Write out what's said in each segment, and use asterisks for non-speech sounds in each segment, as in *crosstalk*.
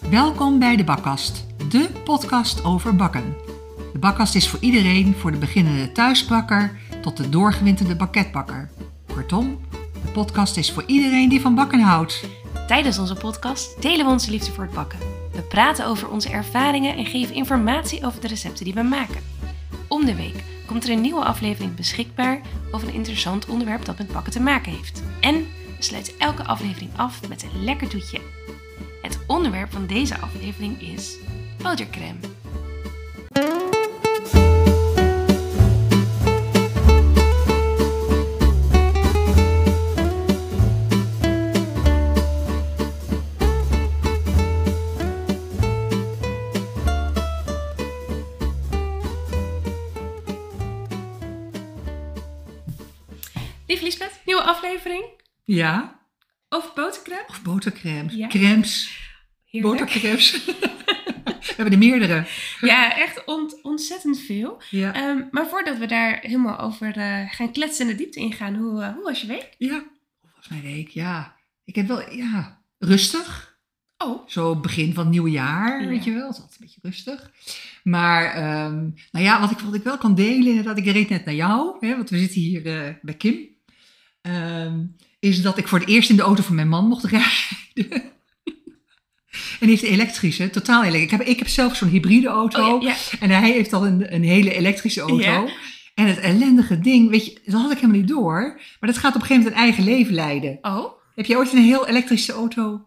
Welkom bij de Bakkast, de podcast over bakken. De Bakkast is voor iedereen, voor de beginnende thuisbakker tot de doorgewinterde bakketbakker. Kortom, de podcast is voor iedereen die van bakken houdt. Tijdens onze podcast delen we onze liefde voor het bakken. We praten over onze ervaringen en geven informatie over de recepten die we maken. Om de week komt er een nieuwe aflevering beschikbaar over een interessant onderwerp dat met bakken te maken heeft. En we sluiten elke aflevering af met een lekker toetje. Onderwerp van deze aflevering is botercrème. Lieve Lisbeth, nieuwe aflevering Ja, over botercrème. of botercrèmes. Ja. Crèmes, Heerlijk. we hebben er meerdere. Ja, echt ont- ontzettend veel. Ja, Ehm, maar voordat we daar helemaal over eh, gaan kletsen en de diepte ingaan, hoe, eh, hoe was je week? ja. Hoe was mijn week? Ja, ik heb wel, ja, rustig. Oh, Zo begin van het nieuwe jaar, Ja. weet je wel. Het is altijd een beetje rustig. Maar, ehm, nou ja, wat ik, wat ik wel kan delen, inderdaad, ik reed net naar jou, hè, want we zitten hier eh, bij Kim. Ehm, is dat ik voor het eerst in de auto van mijn man mocht rijden. En die heeft een elektrische, totaal elektrisch. Ik heb, ik heb zelf zo'n hybride auto. oh ja, ja. En hij heeft al een, een hele elektrische auto. Ja. En het ellendige ding, weet je, dat had ik helemaal niet door. Maar dat gaat op een gegeven moment een eigen leven leiden. Oh, Heb je ooit een heel elektrische auto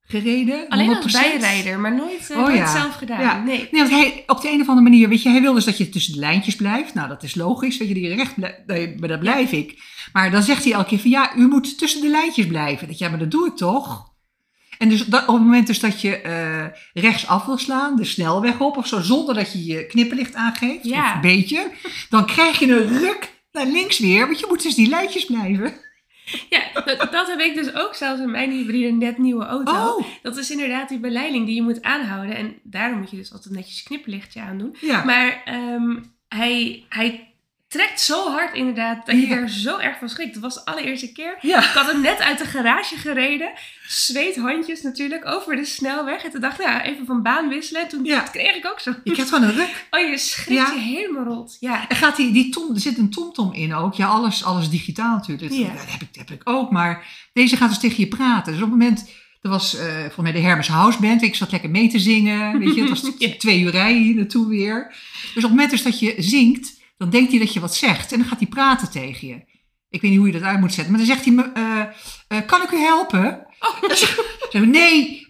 gereden? alleen als 100%? bijrijder, maar nooit, eh, Oh nooit zelf gedaan. Nee. Nee, want hij, op de een of andere manier, weet je, hij wil dus dat je tussen de lijntjes blijft. Nou, dat is logisch, dat je die recht blijft. Maar dat blijf ik. Maar dan zegt hij elke keer van, ja, u moet tussen de lijntjes blijven. Dat, ja, maar dat doe ik toch? En dus dat, op het moment dus dat je eh rechts af wil slaan, de snelweg op of zo, zonder dat je je knipperlicht aangeeft, Ja. of een beetje, dan krijg je een ruk naar links weer, want je moet tussen die lijntjes blijven. Ja, dat, dat heb ik dus ook zelfs in mijn hybride net nieuwe auto. Oh, Dat is inderdaad die beleiding die je moet aanhouden. En daarom moet je dus altijd netjes knipperlichtje aandoen. ja. Maar ehm, hij, hij trekt zo hard inderdaad dat je er zo erg van schrikt. Dat was de allereerste keer. Ik had hem net uit de garage gereden. Zweethandjes natuurlijk over de snelweg. En toen dacht ik, nou, even van baan wisselen. En toen kreeg ik ook zo. Je krijgt gewoon een ruk. Oh, je schrikt je helemaal rot. Ja. En gaat die, die tom, er zit een tomtom in ook. Ja, alles, alles digitaal natuurlijk. Dat, Ja. dat heb, ik, dat heb ik ook. Maar deze gaat dus tegen je praten. Dus op het moment, er was eh volgens mij de Hermes House Band. Ik zat lekker mee te zingen. Weet je, het was Ja. *laughs* twee uur rijden hier naartoe weer. Dus op het moment dus dat je zingt, dan denkt hij dat je wat zegt. En dan gaat hij praten tegen je. Ik weet niet hoe je dat uit moet zetten. Maar dan zegt hij me, eh, eh, kan ik u helpen? Oh. Dan nee,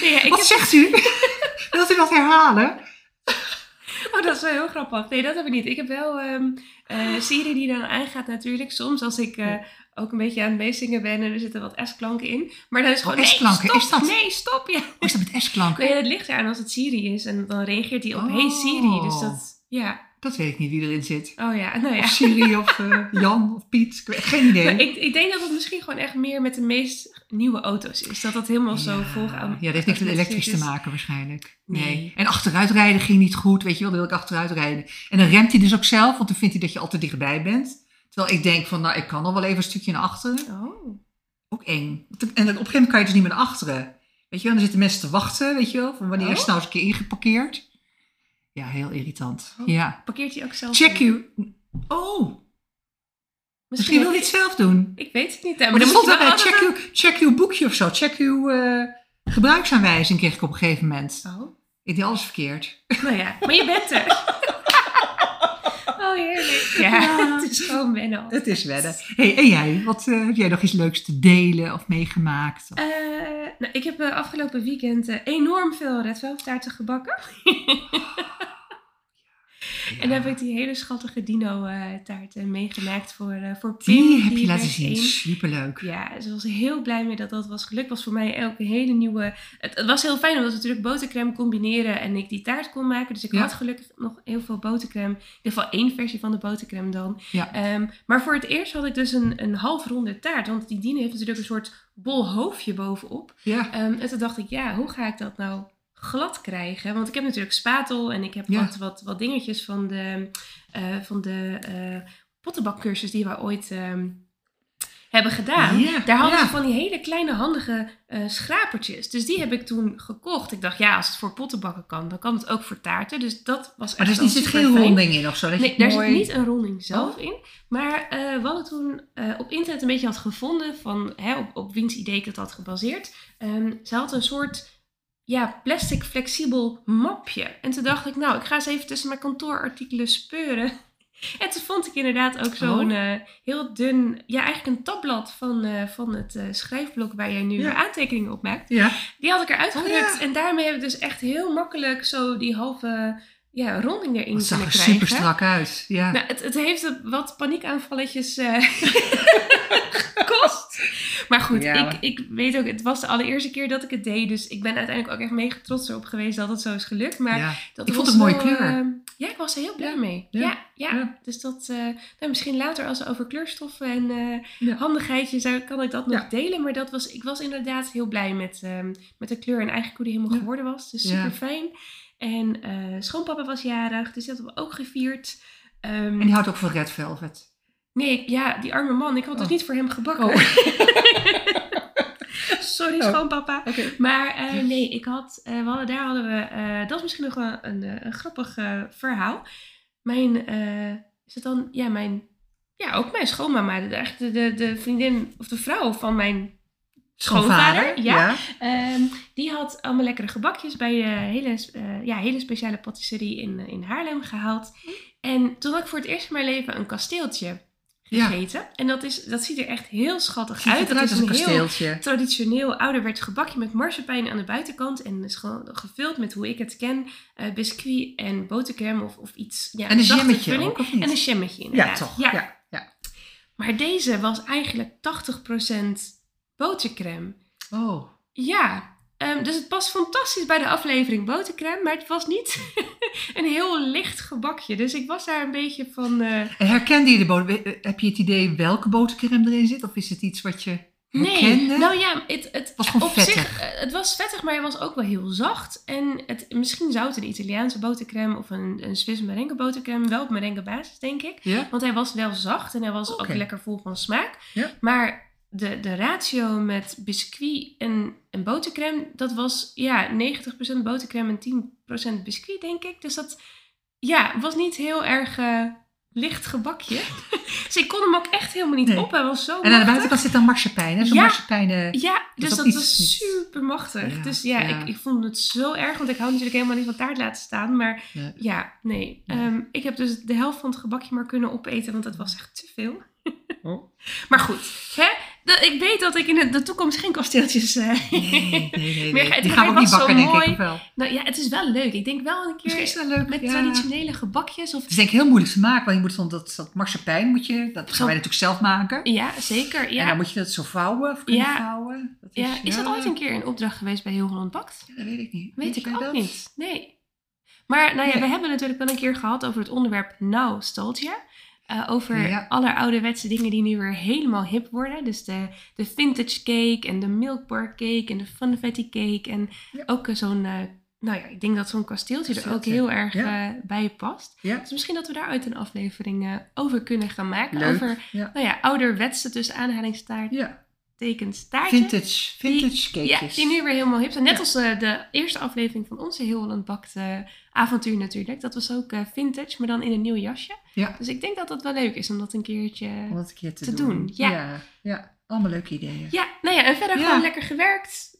Nee, ja, ik wat heb- zegt u? Wilt u dat herhalen? Oh, dat is wel heel grappig. Nee, dat heb ik niet. Ik heb wel ehm eh Siri die dan aangaat natuurlijk. Soms als ik ook een beetje aan het meezingen ben en er zitten wat S-klanken in. Maar dan is Oh, gewoon, nee, S-klanken, stop, is dat? nee, stop. Ja. Hoe is dat met S-klanken? Nee, het ligt eraan als het Siri is en dan reageert hij op Oh. hey Siri. Dus dat, ja. Dat weet ik niet wie erin zit. Oh ja, nou ja. Of Siri of *laughs* eh, Jan of Piet. Geen idee. Maar ik, ik denk dat het misschien gewoon echt meer met de meest nieuwe auto's is. Dat dat helemaal zo ja, vol aan. ja, dat heeft niks met elektrisch te maken waarschijnlijk. Nee. Nee. En achteruitrijden ging niet goed. Weet je wel, dan wil ik achteruitrijden. En dan remt hij dus ook zelf, want dan vindt hij dat je al te dichtbij bent. Terwijl ik denk van, nou, ik kan nog wel even een stukje naar achteren. Oh. Ook eng. En op een gegeven moment kan je dus niet meer naar achteren. Weet je wel, dan zitten mensen te wachten, weet je wel. Van wanneer is het Oh. nou eens een keer ingeparkeerd? Ja, heel irritant. Oh. Ja. Parkeert hij ook zelf? Check you. Oh, misschien wil hij het zelf doen. Ik weet het niet. hè, Maar dan moet je check, check uw boekje of zo. Check uw eh, gebruiksaanwijzing kreeg ik op een gegeven moment. Oh. Ik deed alles verkeerd. Nou ja, maar je bent er. *laughs* Oh, heerlijk. *laughs* Ja, Ja. het is gewoon wennen. Het is wedden. Hey, en jij? Wat eh, heb jij nog iets leuks te delen of meegemaakt? Of- Eh, nou, ik heb eh, afgelopen weekend enorm veel Red gebakken. *laughs* En dan heb ik die hele schattige dino-taarten meegemaakt voor, eh voor Pim. die heb je laten zien. Superleuk. Ja, ze was heel blij mee dat dat was gelukt. was voor mij ook een hele nieuwe... Het, het was heel fijn omdat we natuurlijk botercrème combineren en ik die taart kon maken. Dus ik Ja. had gelukkig nog heel veel botercrème. In ieder geval één versie van de botercrème dan. Ja. Ehm, maar voor het eerst had ik dus een, een halfronde taart. Want die dino heeft natuurlijk een soort bol hoofdje bovenop. Ja. Ehm, en toen dacht ik, ja, hoe ga ik dat nou glad krijgen? Want ik heb natuurlijk spatel en ik heb Ja. wat, wat, wat dingetjes van de, eh, van de eh, pottenbakcursus die we ooit ehm, hebben gedaan. Ja, Daar hadden ja. ze van die hele kleine handige eh, schrapertjes. Dus die heb ik toen gekocht. Ik dacht, ja, als het voor pottenbakken kan, dan kan het ook voor taarten. Dus dat was Maar echt er zit geen ronding in of zo. Dat Nee, daar mooi... zit niet een ronding zelf Oh. in. Maar eh we hadden toen op internet een beetje had gevonden van hè, op, op wiens idee ik het had gebaseerd. Ehm, ze had een soort ja, plastic flexibel mapje. En toen dacht ik, nou, ik ga eens even tussen mijn kantoorartikelen speuren. *laughs* En toen vond ik inderdaad ook zo'n Oh. eh, heel dun, ja, eigenlijk een tabblad van, eh, van het eh, schrijfblok waar jij nu Ja. aantekeningen op maakt. Ja. Die had ik eruit Oh, gerukt. ja. En daarmee heb ik dus echt heel makkelijk zo die halve ja, ronding erin Het zag kunnen er krijgen. super strak uit. Ja. Nou, het, het heeft wat paniekaanvalletjes *laughs* *laughs* gekost. Maar goed, Ja, ik, ik weet ook, het was de allereerste keer dat ik het deed. Dus ik ben uiteindelijk ook echt mega trots erop geweest dat het zo is gelukt. Maar ja. dat Ik vond het een mooie kleur. eh, ja, ik was er heel blij mee. Ja. Ja, ja, Ja. dus dat, eh, nou, misschien later als we over kleurstoffen en eh, handigheidjes, zou- kan ik dat nog delen. Maar dat was, ik was inderdaad heel blij met, ehm, met de kleur en eigenlijk hoe die helemaal geworden was. Dus super fijn. En eh, schoonpapa was jarig, dus dat hebben we ook gevierd. Ehm, En die houdt ook van red velvet. Nee, ja, die arme man. Ik had dus Oh. niet voor hem gebakken. Oh. *laughs* Sorry, Oh. schoonpapa. Maar eh, nee, ik had, eh, we hadden, daar hadden we, eh, dat is misschien nog wel een, een grappig verhaal. Mijn, is het dan, ja, mijn, ja, ook mijn schoonmama, de, de, de, vriendin of de vrouw van mijn schoonvader, ja. Ehm, die had allemaal lekkere gebakjes bij de hele, ja, hele speciale patisserie in, in Haarlem gehaald. En toen had ik voor het eerst in mijn leven een kasteeltje Ja. gegeten. En dat, is, dat ziet er echt heel schattig Ziet uit. het Dat is een heel traditioneel ouderwets gebakje met marsepein aan de buitenkant. En is gewoon gevuld met hoe ik het ken. eh, biscuit en botercrème of, of iets. Ja, En een jammetje ook, of niet? En een jammetje ja, inderdaad. toch. Ja. Ja. Ja. Maar deze was eigenlijk 80% botercrème. Oh. Ja, ehm, dus het past fantastisch bij de aflevering botercrème. Maar het was niet *laughs* een heel licht gebakje. Dus ik was daar een beetje van... eh, En herkende je de boter... Heb je het idee welke botercrème erin zit? Of is het iets wat je herkende? Nee, nou ja, het, het was gewoon op vettig. zich, eh, het was vettig, maar hij was ook wel heel zacht. En het, misschien zou het een Italiaanse botercrème of een, een Swiss merengue botercrème, wel op merengue basis, denk ik. Ja? Want hij was wel zacht en hij was ook lekker vol van smaak. Ja. Maar de, de ratio met biscuit en, en botercrème, dat was ja, 90% botercrème en 10% biscuit, denk ik. Dus dat ja, was niet heel erg eh, licht gebakje. *laughs* dus ik kon hem ook echt helemaal niet Nee. op. Hij was zo En aan de buitenkant zit dan marsepein? Zo'n Ja. marsepein... eh, Ja, dus dat dat, was super machtig. Ja, dus ja, ja. Ik, ik vond het zo erg, want ik hou natuurlijk helemaal niet van taart laten staan. Maar Ja. ja, nee. Nee. Ehm, ik heb dus de helft van het gebakje maar kunnen opeten, want het was echt te veel. Oh. *laughs* Maar goed, hè? Dat, ik weet dat ik in de, de toekomst geen kasteeltjes... eh, Nee, nee, nee. Het- *laughs* Die het gaan we ook niet bakken, denk ik. mooi. Wel? nou ja, het is wel leuk. Ik denk wel een keer is wel leuk. met ja. traditionele gebakjes. Of... Het is denk ik heel moeilijk te maken, want je moet van dat, dat marsepein moet je, dat gaan wij natuurlijk zelf maken. Ja, zeker. En Ja. dan moet je dat zo vouwen, of kunnen Ja. vouwen. Dat ja, is dat ooit een keer een opdracht geweest bij Heel Holland Bakt? Ja, dat weet ik niet. Weet ik jij ook dat? niet. Nee. Maar nou ja, we hebben natuurlijk wel een keer gehad over het onderwerp nostalgia. Eh, over Ja. allerouderwetse dingen die nu weer helemaal hip worden. Dus de, de vintage cake en de milk bar cake en de funfetti cake. En Ja. ook eh, zo'n, eh, nou ja, ik denk dat zo'n kasteeltje er ook heel erg Ja. bij past. Dus misschien dat we daaruit een aflevering over kunnen gaan maken. Leuk. Over, ja. nou ja, ouderwetse tussen aanhalingstaartekens ja. Vintage, vintage Ja, cakejes. die nu weer helemaal hip zijn. Net Ja. als eh, de eerste aflevering van onze Heel Holland Bakt eh, avontuur natuurlijk. Dat was ook eh, vintage, maar dan in een nieuw jasje. Ja. Dus ik denk dat dat wel leuk is om dat een keertje... Om dat een keer te, te doen. doen, ja. ja. ja. allemaal leuke ideeën. Ja, nou ja, en verder Ja. gewoon lekker gewerkt.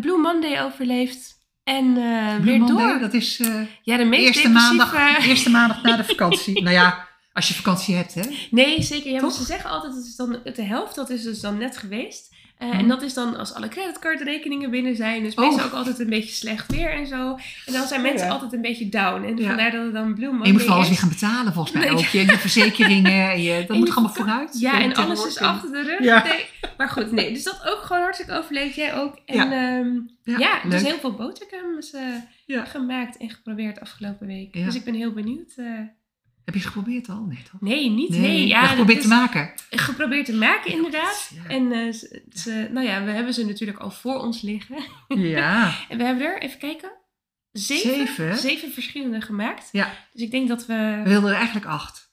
Blue Monday overleefd. En weer Monday, door. dat is Ja, de meest eerste maandag, eerste maandag na de vakantie. *laughs* nou ja, als je vakantie hebt, hè. Nee, zeker. Ja, maar ze zeggen altijd, het is dan de helft, dat is dus dan net geweest. Eh, Mhm. En dat is dan als alle creditcardrekeningen binnen zijn. Dus Oh. meestal ook altijd een beetje slecht weer en zo. En dan zijn Oh, mensen ja. altijd een beetje down. En Ja. vandaar dat het dan Blue En Monday je moet alles is. weer gaan betalen, volgens mij Nee. ook. Je, je verzekeringen, en je, dat *laughs* En moet je allemaal vak- vooruit. Ja, en alles is achter de rug. Ja. Nee. Maar goed, nee. Dus dat ook gewoon hartstikke overleefd. Jij ook. En Ja. ja, dus heel veel boterhammen eh, gemaakt en geprobeerd afgelopen week. Dus ik ben heel benieuwd. eh. Heb je ze geprobeerd al? Nee, toch? nee, niet. Nee, ja, ja, geprobeerd te maken. geprobeerd te maken inderdaad. Ja. En eh, ze, ze- nou ja, we hebben ze natuurlijk al voor ons liggen. Ja. *laughs* En we hebben er, even kijken, zeven, Zeven? zeven verschillende gemaakt. Ja. Dus ik denk dat We we... wilden er eigenlijk acht.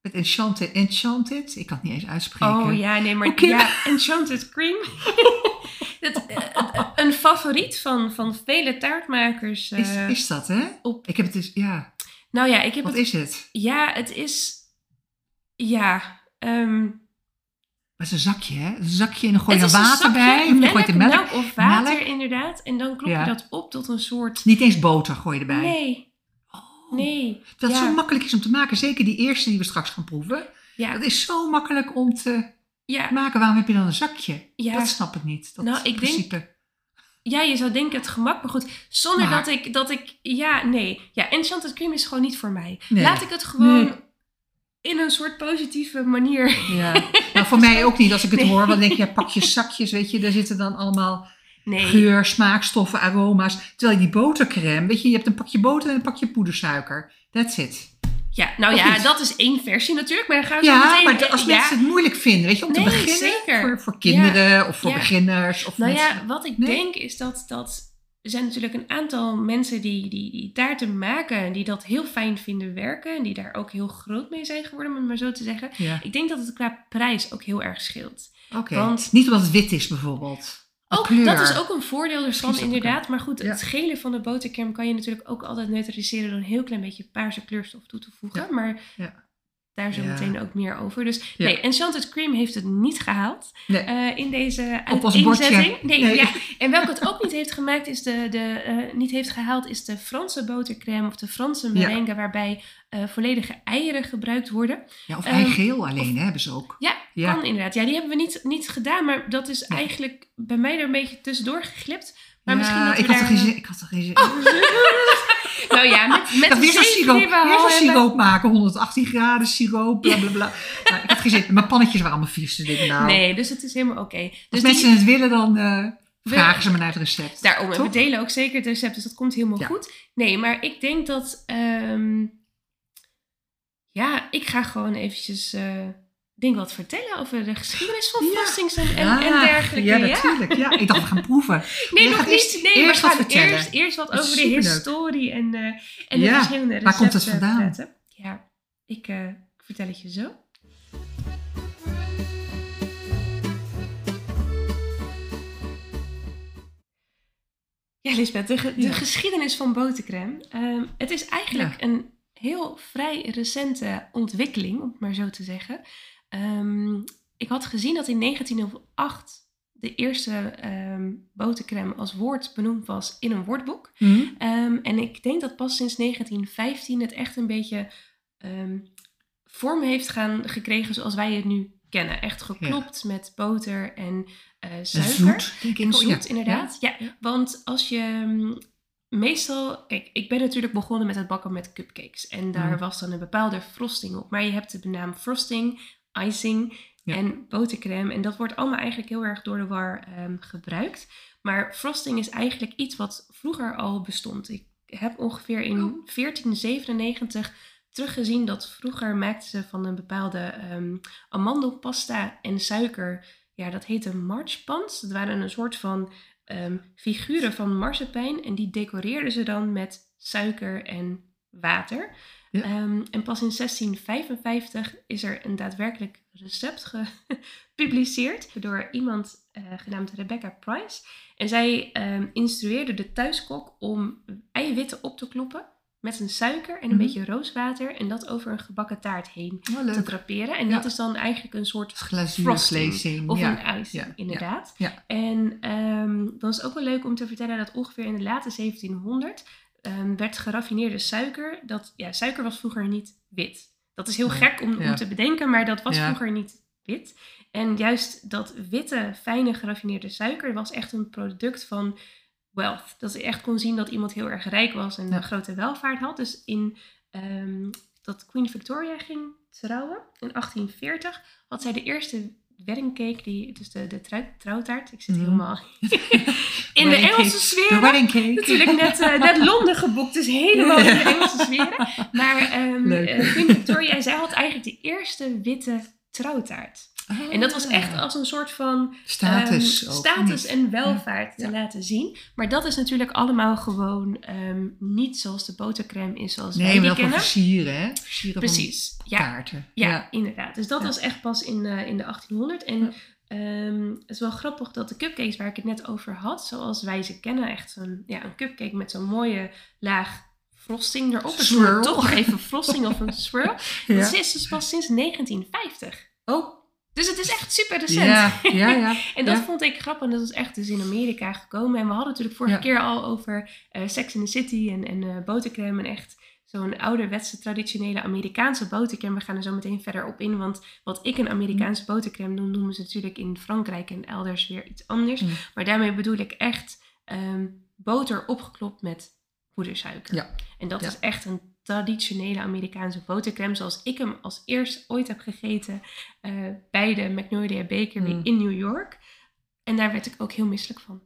Het Enchanted, Enchanted, ik kan het niet eens uitspreken. Oh ja, nee, maar ja, Enchanted Cream. *laughs* Dat, eh, een favoriet van, van vele taartmakers. Is, eh, is dat, hè? op- Ik heb het dus, ja. Nou ja, ik heb Wat het. is het? Ja, het is. Ja. ehm Dat is een zakje, hè? Een zakje en dan gooi je het er is water zakje bij. Of melk, gooit er melk. melk of water, melk. inderdaad. En dan klop Ja. je dat op tot een soort. Niet eens boter gooi je erbij. Nee, Oh, nee. Dat ja. zo makkelijk is om te maken. Zeker die eerste die we straks gaan proeven. Ja, Dat is zo makkelijk om te ja, maken. Waarom heb je dan een zakje? ja. Dat snap ik niet. Dat Nou, ik denk- principe. Ja, je zou denken het gemak, maar goed. Zonder Maar- dat ik, dat ik. Ja, nee. Ja, Enchanted Cream is gewoon niet voor mij. Nee. Laat ik het gewoon Nee. in een soort positieve manier. Ja. Nou, voor mij ook niet. Als ik het Nee. hoor, dan denk je, ja, pak je zakjes, weet je. Daar zitten dan allemaal geur, smaakstoffen, aroma's. Terwijl die botercrème, weet je, je hebt een pakje boter en een pakje poedersuiker. That's it. Ja, nou Of ja, niet? dat is één versie natuurlijk, maar dan gaan we Ja, meteen... maar als ja. mensen het moeilijk vinden, weet je, om Nee, te beginnen. zeker. Voor, voor kinderen of voor beginners. Of Nou mensen- ja, wat ik Nee. denk is dat, dat er zijn natuurlijk een aantal mensen die, die, die taarten maken en die dat heel fijn vinden werken en die daar ook heel groot mee zijn geworden, om het maar zo te zeggen. Ik denk dat het qua prijs ook heel erg scheelt. oké. Want- Niet omdat het wit is bijvoorbeeld. Een Ook, kleur. dat is ook een voordeel ervan, inderdaad. Maar goed, het gele van de botercrème kan je natuurlijk ook altijd neutraliseren door een heel klein beetje paarse kleurstof toe te voegen. Maar Ja. Daar zo Ja. meteen ook meer over. Dus Ja. nee, Enchanted Cream heeft het niet gehaald Nee. eh, in deze uiteenzetting. Nee, Nee. Ja. *laughs* En welke het ook niet heeft gemaakt is de, de eh, niet heeft gehaald is de Franse botercrème of de Franse merengue waarbij eh, volledige eieren gebruikt worden. Ja, of Ehm, eigeel alleen hè, hebben ze ook. Ja, Ja. kan inderdaad. Ja, die hebben we niet, niet gedaan, maar dat is eigenlijk bij mij er een beetje tussendoor geglipt. Maar Ja, misschien dat we ik, had er daar- geen zin, ik had er geen zin *laughs* Nou ja, met, met weer zo'n siroop, weer hebben- siroop maken, 118 graden siroop, bla bla bla. *laughs* Nou, ik had geen zin. Mijn pannetjes waren allemaal vies. Dus nou, Nee, dus het is helemaal oké. als Dus mensen die, het willen, dan eh, vragen ze me naar het recept. daarom, we Toch? delen ook zeker het recept, dus dat komt helemaal Ja. goed. Nee, maar ik denk dat... ehm, ja, ik ga gewoon eventjes... eh denk wat vertellen over de geschiedenis van Ja. frostings en, en, Ja, en dergelijke. Ja, ja. natuurlijk. Ja. Ik dacht, we gaan proeven. *laughs* Nee, nog niet. eerst- nee, eerst we gaan eerst, eerst wat over de historie en, eh, en de Ja, verschillende recepten waar komt het vandaan? praten. Ja, ik, eh, ik vertel het je zo. Ja, Lisbeth, de, ge- de Ja. geschiedenis van botercrème. Ehm, het is eigenlijk een heel vrij recente ontwikkeling, om het maar zo te zeggen. Ehm, ik had gezien dat in 1908 de eerste ehm botercrème als woord benoemd was in een woordboek. Hm? Ehm, en ik denk dat pas sinds 1915 het echt een beetje vorm heeft gaan, gekregen zoals wij het nu kennen. Echt geklopt met boter en En suiker. Zoet, denk ik. En ook. zoet, Ja. inderdaad. Ja. Ja. want als je meestal... Kijk, ik ben natuurlijk begonnen met het bakken met cupcakes. En daar Mm. was dan een bepaalde frosting op. Maar je hebt de naam frosting, icing Ja. en botercrème. En dat wordt allemaal eigenlijk heel erg door de war ehm, gebruikt. Maar frosting is eigenlijk iets wat vroeger al bestond. Ik heb ongeveer in Oh. 1497 teruggezien dat vroeger maakten ze van een bepaalde ehm, amandelpasta en suiker. Ja, dat heette marchpans. Dat waren een soort van ehm, figuren van marsepein. En die decoreerden ze dan met suiker en water. Ja. Ehm, en pas in 1655 is er een daadwerkelijk recept gepubliceerd door iemand eh, genaamd Rebecca Price. En zij ehm, instrueerde de thuiskok om eiwitten op te kloppen met een suiker en een Mhm. beetje rooswater en dat over een gebakken taart heen Oh, te draperen. En Ja. dat is dan eigenlijk een soort Glazuurglazing. frosting of ja. een ja, inderdaad. En ehm, dan is ook wel leuk om te vertellen dat ongeveer in de late 1700 ehm, werd geraffineerde suiker. Dat, ja, suiker was vroeger niet wit. Dat is heel gek om, te bedenken, maar dat was Ja. vroeger niet wit. En juist dat witte, fijne geraffineerde suiker was echt een product van wealth. Dat je echt kon zien dat iemand heel erg rijk was en Ja. een grote welvaart had. Dus in ehm, dat Queen Victoria ging trouwen in 1840 had zij de eerste wedding cake, die, dus de, de trou- trouwtaart. Ik zit Mhm. helemaal *laughs* in de Engelse sfeer. Natuurlijk net, eh, net Londen geboekt, dus helemaal in de Engelse sfeer. Maar eh, Queen Victoria, zij had eigenlijk de eerste witte trouwtaart. En dat was echt Ah, als een soort van status. ehm, status niet? en welvaart te Ja. laten zien. Maar dat is natuurlijk allemaal gewoon ehm, niet zoals de botercrème is zoals Nee, wij die wel van kennen. versieren, hè? Versieren Precies, van ja. kaarten. Ja, inderdaad. Dus dat was echt pas in, eh, in de 1800. En ehm, het is wel grappig dat de cupcakes waar ik het net over had, zoals wij ze kennen, echt zo'n ja, een cupcake met zo'n mooie laag frosting erop. Swirl. toch even frosting of een swirl. *laughs* Ja. Dat is dus pas sinds 1950. Oh, Dus het is echt super recent. ja, ja, *laughs* ja. En dat Ja. vond ik grappig. En dat is echt dus in Amerika gekomen. En we hadden natuurlijk vorige Ja. keer al over eh, Sex in the City en, en eh, botercrème. En echt zo'n ouderwetse traditionele Amerikaanse botercrème. We gaan er zo meteen verder op in. Want wat ik een Amerikaanse botercrème noem, noemen ze natuurlijk in Frankrijk en elders weer iets anders. Mm. Maar daarmee bedoel ik echt ehm, boter opgeklopt met poedersuiker. Ja. En dat Ja. is echt een traditionele Amerikaanse botercrème. Zoals ik hem als eerst ooit heb gegeten eh, bij de Magnolia Bakery Mm. in New York. En daar werd ik ook heel misselijk van.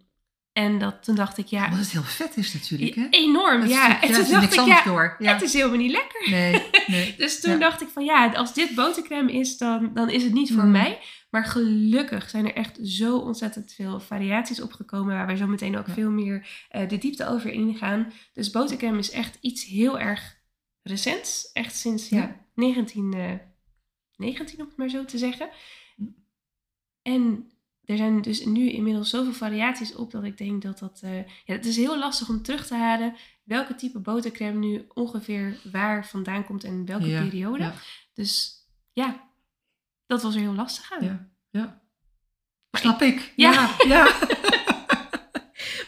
En dat, toen dacht ik, ja, Omdat het heel vet is natuurlijk, hè? enorm. Dat Ja, natuurlijk- en toen zit dacht ik, ja, door. Ja. het is helemaal niet lekker. Nee, *laughs* nee. Dus toen Ja. dacht ik van ja, als dit botercrème is, dan, dan is het niet voor Mm. mij. Maar gelukkig zijn er echt zo ontzettend veel variaties opgekomen. Waar wij zo meteen ook Ja. veel meer eh, de diepte over ingaan. Dus botercrème is echt iets heel erg recents. Echt sinds ja. Ja. 1919 om het maar zo te zeggen. En er zijn dus nu inmiddels zoveel variaties op dat ik denk dat dat... eh, ja, het is heel lastig om terug te halen welke type botercrème nu ongeveer waar vandaan komt en in welke Ja, periode. ja. Dus ja, dat was er heel lastig aan. Ja, ja. Maar Snap ik. Ja. Ja, ja. *laughs*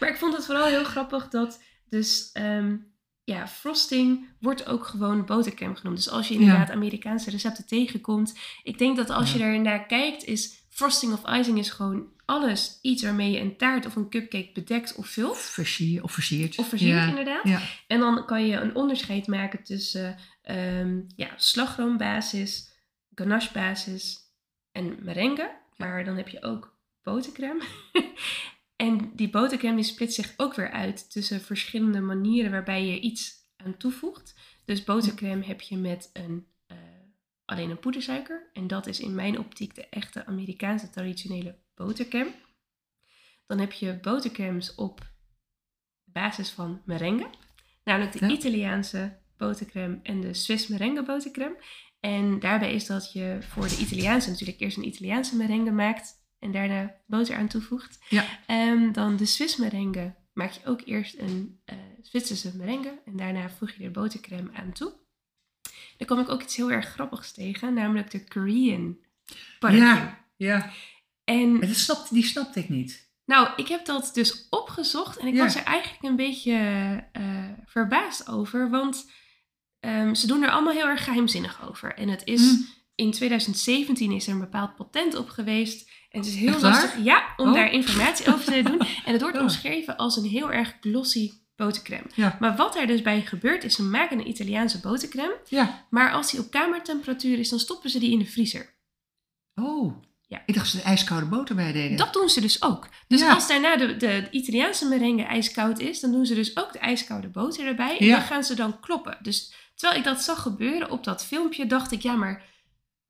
Maar ik vond het vooral heel grappig dat dus ehm, ja, frosting wordt ook gewoon botercrème genoemd. Dus als je inderdaad Amerikaanse recepten tegenkomt, ik denk dat als je er naar kijkt, is frosting of icing is gewoon alles iets waarmee je een taart of een cupcake bedekt of vult. Versier, of versierd. Of versiert ja. inderdaad. En dan kan je een onderscheid maken tussen ehm ja, slagroombasis, ganachebasis en merengue. Maar dan heb je ook botercrème. *laughs* en die botercrème die splitst zich ook weer uit tussen verschillende manieren waarbij je iets aan toevoegt. Dus botercrème heb je met een, eh, alleen een poedersuiker. En dat is in mijn optiek de echte Amerikaanse traditionele botercrème. Dan heb je botercremes op basis van merengue. Namelijk de Ja. Italiaanse botercrème en de Swiss merengue botercrème. En daarbij is dat je voor de Italiaanse natuurlijk eerst een Italiaanse merengue maakt en daarna boter aan toevoegt. Ja. En dan de Swiss merengue maak je ook eerst een eh Zwitserse merengue en daarna voeg je er botercrème aan toe. Dan kom ik ook iets heel erg grappigs tegen, namelijk de Korean buttercrème. Ja, ja. En Maar dat snapt, die snapte ik niet. nou, ik heb dat dus opgezocht en ik Ja. was er eigenlijk een beetje eh, verbaasd over, want ehm, ze doen er allemaal heel erg geheimzinnig over. En het is Mm. in 2017 is er een bepaald patent op geweest. En het is heel Echt waar? lastig ja, om Oh. daar informatie over te doen. En het wordt Ja. omschreven als een heel erg glossy botercrème. Ja. Maar wat er dus bij gebeurt is, ze maken een Italiaanse botercrème. Ja. Maar als die op kamertemperatuur is, dan stoppen ze die in de vriezer. Oh. Ja. Ik dacht ze er ijskoude boter bij deden. Dat doen ze dus ook. Dus Ja. als daarna de, de Italiaanse merengue ijskoud is, dan doen ze dus ook de ijskoude boter erbij. En dan gaan ze dan kloppen. Dus terwijl ik dat zag gebeuren op dat filmpje, dacht ik, ja, maar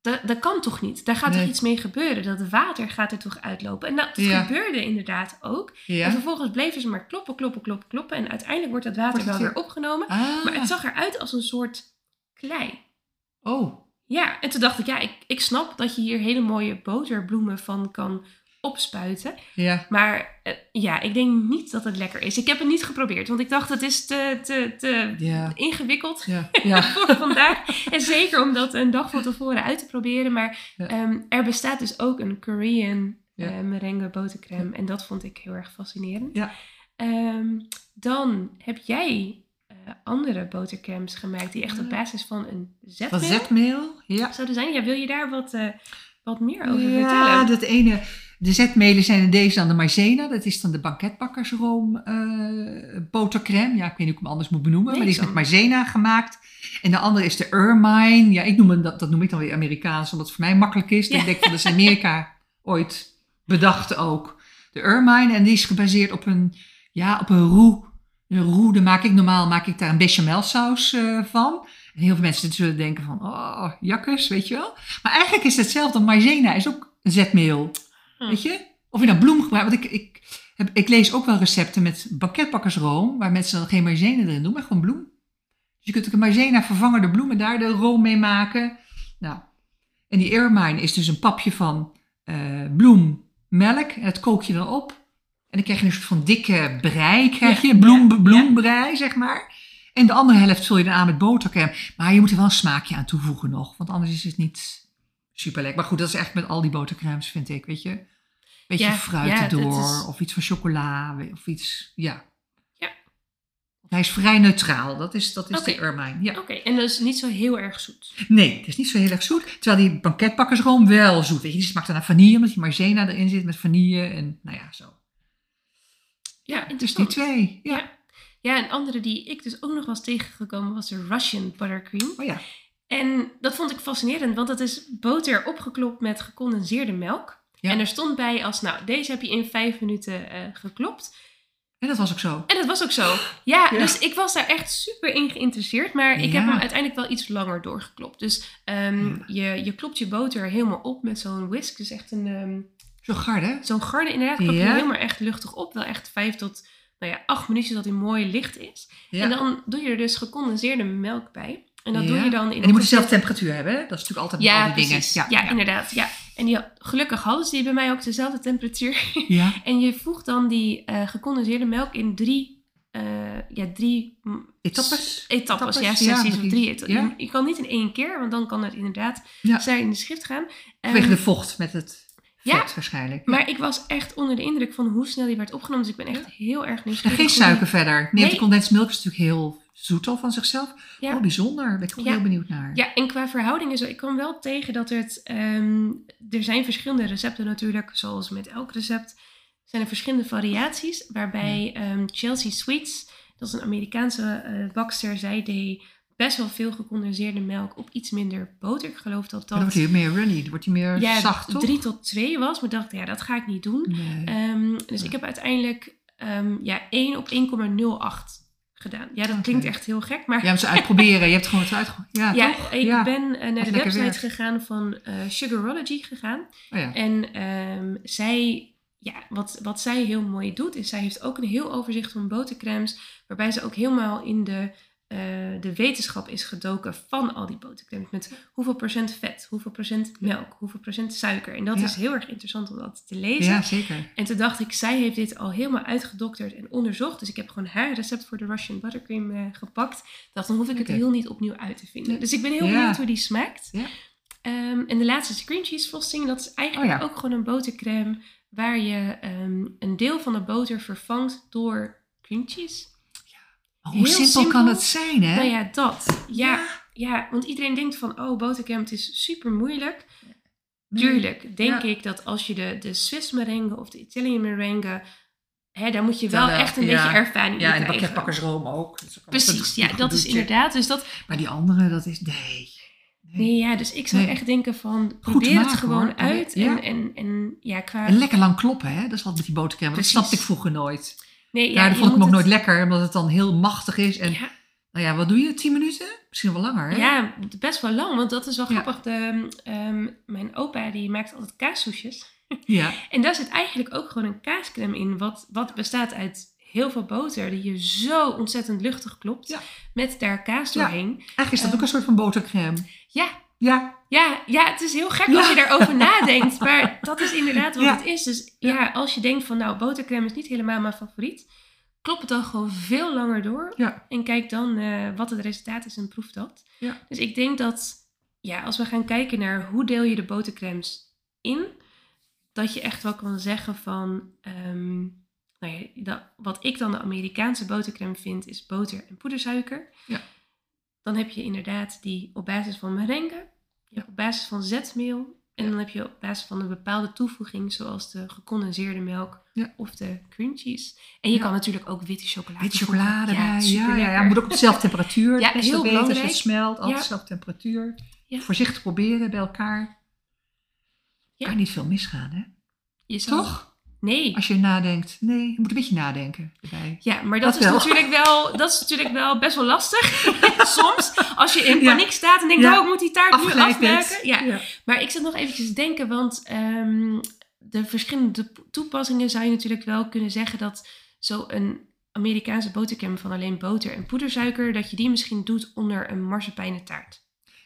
dat, dat kan toch niet? Daar gaat Nee. toch iets mee gebeuren? Dat water gaat er toch uitlopen? En dat Ja. gebeurde inderdaad ook. En vervolgens bleven ze maar kloppen, kloppen, kloppen, kloppen. En uiteindelijk wordt dat water Wordt wel weer- opgenomen. Ah. Maar het zag eruit als een soort klei. Oh. Ja, en toen dacht ik, ja, ik, ik snap dat je hier hele mooie boterbloemen van kan opspuiten. Ja. Maar eh, ja, ik denk niet dat het lekker is. Ik heb het niet geprobeerd, want ik dacht het is te, te, te Ja. ingewikkeld Ja. *laughs* Ja. *laughs* voor vandaag. En zeker om dat een dag van tevoren uit te proberen. Maar Ja. ehm, er bestaat dus ook een Korean Ja. eh, merengue botercrème. En dat vond ik heel erg fascinerend. Ja. Ehm, dan heb jij eh, andere botercremes gemaakt die echt op basis van een Van zetmeel zetmeel. Ja. zouden zijn. Ja, wil je daar wat, eh, wat meer over ja, vertellen? dat ene. De zetmelen zijn in deze dan de maizena. Dat is dan de banketbakkersroom eh botercrème. Ja, ik weet niet hoe ik hem anders moet benoemen. Nee, maar die is met maizena gemaakt. En de andere is de ermine. Ja, ik noem hem, dat, dat noem ik dan weer Amerikaans. Omdat het voor mij makkelijk is. Ja. Ik denk dat is Amerika *laughs* ooit bedacht ook. De ermine. En die is gebaseerd op een, ja, op een roux. Een roux, daar maak ik normaal maak ik daar een bechamelsaus eh van. En heel veel mensen zullen denken van, oh, jakkes, weet je wel. Maar eigenlijk is het hetzelfde. Maizena is ook zetmeel. Hm. Weet je? Of je nou bloem gebruikt. Want ik, ik, heb, ik lees ook wel recepten met banketbakkersroom, waar mensen dan geen maïzena erin doen, maar gewoon bloem. Dus je kunt ook een maïzena vervangen door bloem en daar de room mee maken. Nou, en die ermine is dus een papje van eh, bloem, melk. En dat kook je dan op. En dan krijg je een soort van dikke brei, krijg Ja, je, bloem, ja, bloembrei, zeg maar. En de andere helft vul je dan aan met botercrème. Maar je moet er wel een smaakje aan toevoegen nog, want anders is het niet super lekker. Maar goed, dat is echt met al die botercremes, vind ik, weet je. Beetje Ja, fruit ja, dat erdoor, is- of iets van chocola, of iets, ja. Ja. Hij is vrij neutraal, dat is, dat is de ermine. Ja. Oké, en dus niet zo heel erg zoet. Nee, het is niet zo heel erg zoet. Terwijl die banketbakkersroom wel zoet. Weet je, die smaakt dan naar vanille, omdat die maizena erin zit met vanille en nou ja, zo. Ja, Dus die twee, ja. Ja. Ja, een andere die ik dus ook nog was tegengekomen was de Russian buttercream. Oh ja, En dat vond ik fascinerend, want dat is boter opgeklopt met gecondenseerde melk. Ja. En er stond bij als, nou, deze heb je in vijf minuten eh, geklopt. en dat was ook zo. En dat was ook zo. Ja, Ja. dus ik was daar echt super in geïnteresseerd. Maar ik Ja. heb hem uiteindelijk wel iets langer doorgeklopt. Dus ehm, je, je klopt je boter helemaal op met zo'n whisk. Dus echt een, ehm, Zo garde. zo'n garde inderdaad. Klop je helemaal echt luchtig op. Wel echt vijf tot nou ja, acht minuutjes dat hij mooi licht is. En dan doe je er dus gecondenseerde melk bij. En dat Ja. doe je dan in en die moet dezelfde temperatuur hebben, hè? Dat is natuurlijk altijd Ja, al die precies. dingen. Ja, inderdaad. Ja. En die, gelukkig hadden ze die bij mij ook dezelfde temperatuur. Ja. *laughs* en je voegt dan die eh, gecondenseerde melk in drie, eh, ja, drie Etappes? etappes. Ja, sessies Ja, of drie etappes. ja. Je, kan niet in één keer, want dan kan het inderdaad Ja. zij in de schrift gaan. Vanwege Ehm, de vocht met het vet ja, waarschijnlijk. maar ik was echt onder de indruk van hoe snel die werd opgenomen. Dus ik ben echt heel erg En nieuwsgierig. geen hoe die- suiker verder. Nee, Nee. de condensed milk is natuurlijk heel zoet al van zichzelf. Ja. Oh, bijzonder. Daar ben ik ook Ja. heel benieuwd naar. Ja, en qua verhoudingen zo, ik kwam wel tegen dat het, ehm, er zijn verschillende recepten natuurlijk, zoals met elk recept, zijn er verschillende variaties, waarbij ehm, Chelsea Sweets, dat is een Amerikaanse eh, bakster, zij deed best wel veel gecondenseerde melk op iets minder boter. Ik geloof dat Dan wordt dat hij meer runny. Dan wordt hij meer ja, zacht, toch? 3 tot 2 was, maar dacht, ja, dat ga ik niet doen. Nee. Ehm, dus ik heb uiteindelijk ja, 1 op 1,08 gedaan. Ja, dat klinkt echt heel gek, maar Ja, moet ze uitproberen. Je hebt gewoon het uitgeprobeerd. Ja, ja, toch? ik ja. ben eh, naar de website gegaan van eh, Sugarology gegaan. Oh, ja. En ehm, zij, ja, wat, wat zij heel mooi doet, is zij heeft ook een heel overzicht van botercremes, waarbij ze ook helemaal in de, eh, de wetenschap is gedoken van al die botercremes. Met hoeveel procent vet, hoeveel procent melk, hoeveel procent suiker. En dat Ja. is heel erg interessant om dat te lezen. ja, zeker. En toen dacht ik, zij heeft dit al helemaal uitgedokterd en onderzocht. Dus ik heb gewoon haar recept voor de Russian buttercream eh, gepakt. Dacht, dan hoef ik het heel niet opnieuw uit te vinden. Dus ik ben heel Ja. benieuwd hoe die smaakt. Ja. Ehm, en de laatste is cream cheese frosting. Dat is eigenlijk Oh ook gewoon een botercreme waar je ehm, een deel van de boter vervangt door cream cheese. Hoe simpel, simpel. kan het zijn, hè? Nou ja, dat. Ja, ja. want iedereen denkt van, oh, botercreme, het is super moeilijk. Nee. Tuurlijk, denk Ja. ik dat als je de, de Swiss merengue of de Italian merengue, hè, daar moet je wel echt een ja. beetje ervaring Ja, in en de krijgen. pakketbakkersroom ook. Dat ook Precies, ja, dat is inderdaad. Dus dat, Maar die andere, dat is... Nee. nee, ja, dus ik zou Nee. echt denken van, probeer het gewoon hoor. uit. Ja. En, en, en ja, qua... En lekker lang kloppen, hè? Dat is wat met die botercrème. Dat snapte ik vroeger nooit. Nee, Ja, dat vond ik hem ook nooit het- lekker, omdat het dan heel machtig is. En Ja, nou ja, wat doe je? 10 minuten? Misschien wel langer, hè? ja, best wel lang, want dat is wel Ja. grappig. De, ehm, mijn opa die maakt altijd kaassoesjes. *laughs* Ja. En daar zit eigenlijk ook gewoon een kaascrème in, wat, wat bestaat uit heel veel boter, die je zo ontzettend luchtig klopt, Ja. met daar kaas Ja. doorheen. Eigenlijk is dat Ehm, ook een soort van botercrème. Ja, Ja. Ja, ja, het is heel gek Ja. als je daarover *laughs* nadenkt, maar dat is inderdaad wat Ja. het is. Dus Ja. als je denkt van nou, botercrème is niet helemaal mijn favoriet, klop het dan gewoon veel langer door Ja. en kijk dan eh, wat het resultaat is en proef dat. Ja. Dus ik denk dat, ja, als we gaan kijken naar hoe deel je de botercremes in, dat je echt wel kan zeggen van, ehm, nou ja, dat, wat ik dan de Amerikaanse botercreme vind, is boter en poedersuiker. Ja. Dan heb je inderdaad die op basis van merengue, je hebt op basis van zetmeel en Ja. dan heb je op basis van een bepaalde toevoeging, zoals de gecondenseerde melk Ja. of de cream cheese. En je Ja. kan natuurlijk ook witte chocolade Witte chocolade bij. Ja, ja, ja. Moet ook op dezelfde temperatuur. *laughs* Ja, heel beter, als belangrijk. het smelt. Altijd Ja. dezelfde temperatuur. Ja. Voorzichtig proberen bij elkaar. Ja. Kan niet veel misgaan, hè? Je Toch? Nee. Als je nadenkt. Nee, je moet een beetje nadenken erbij. Ja, maar dat, Dat is wel. natuurlijk wel, dat is natuurlijk wel best wel lastig. *laughs* Soms, als je in Ja. paniek staat en denkt, Ja. oh, ik moet die taart nu Afgeleid afmaken. Ja. Maar ik zat nog eventjes te denken, want ehm, de verschillende toepassingen zou je natuurlijk wel kunnen zeggen dat zo'n Amerikaanse botercrème van alleen boter en poedersuiker, dat je die misschien doet onder een marsepeinen taart.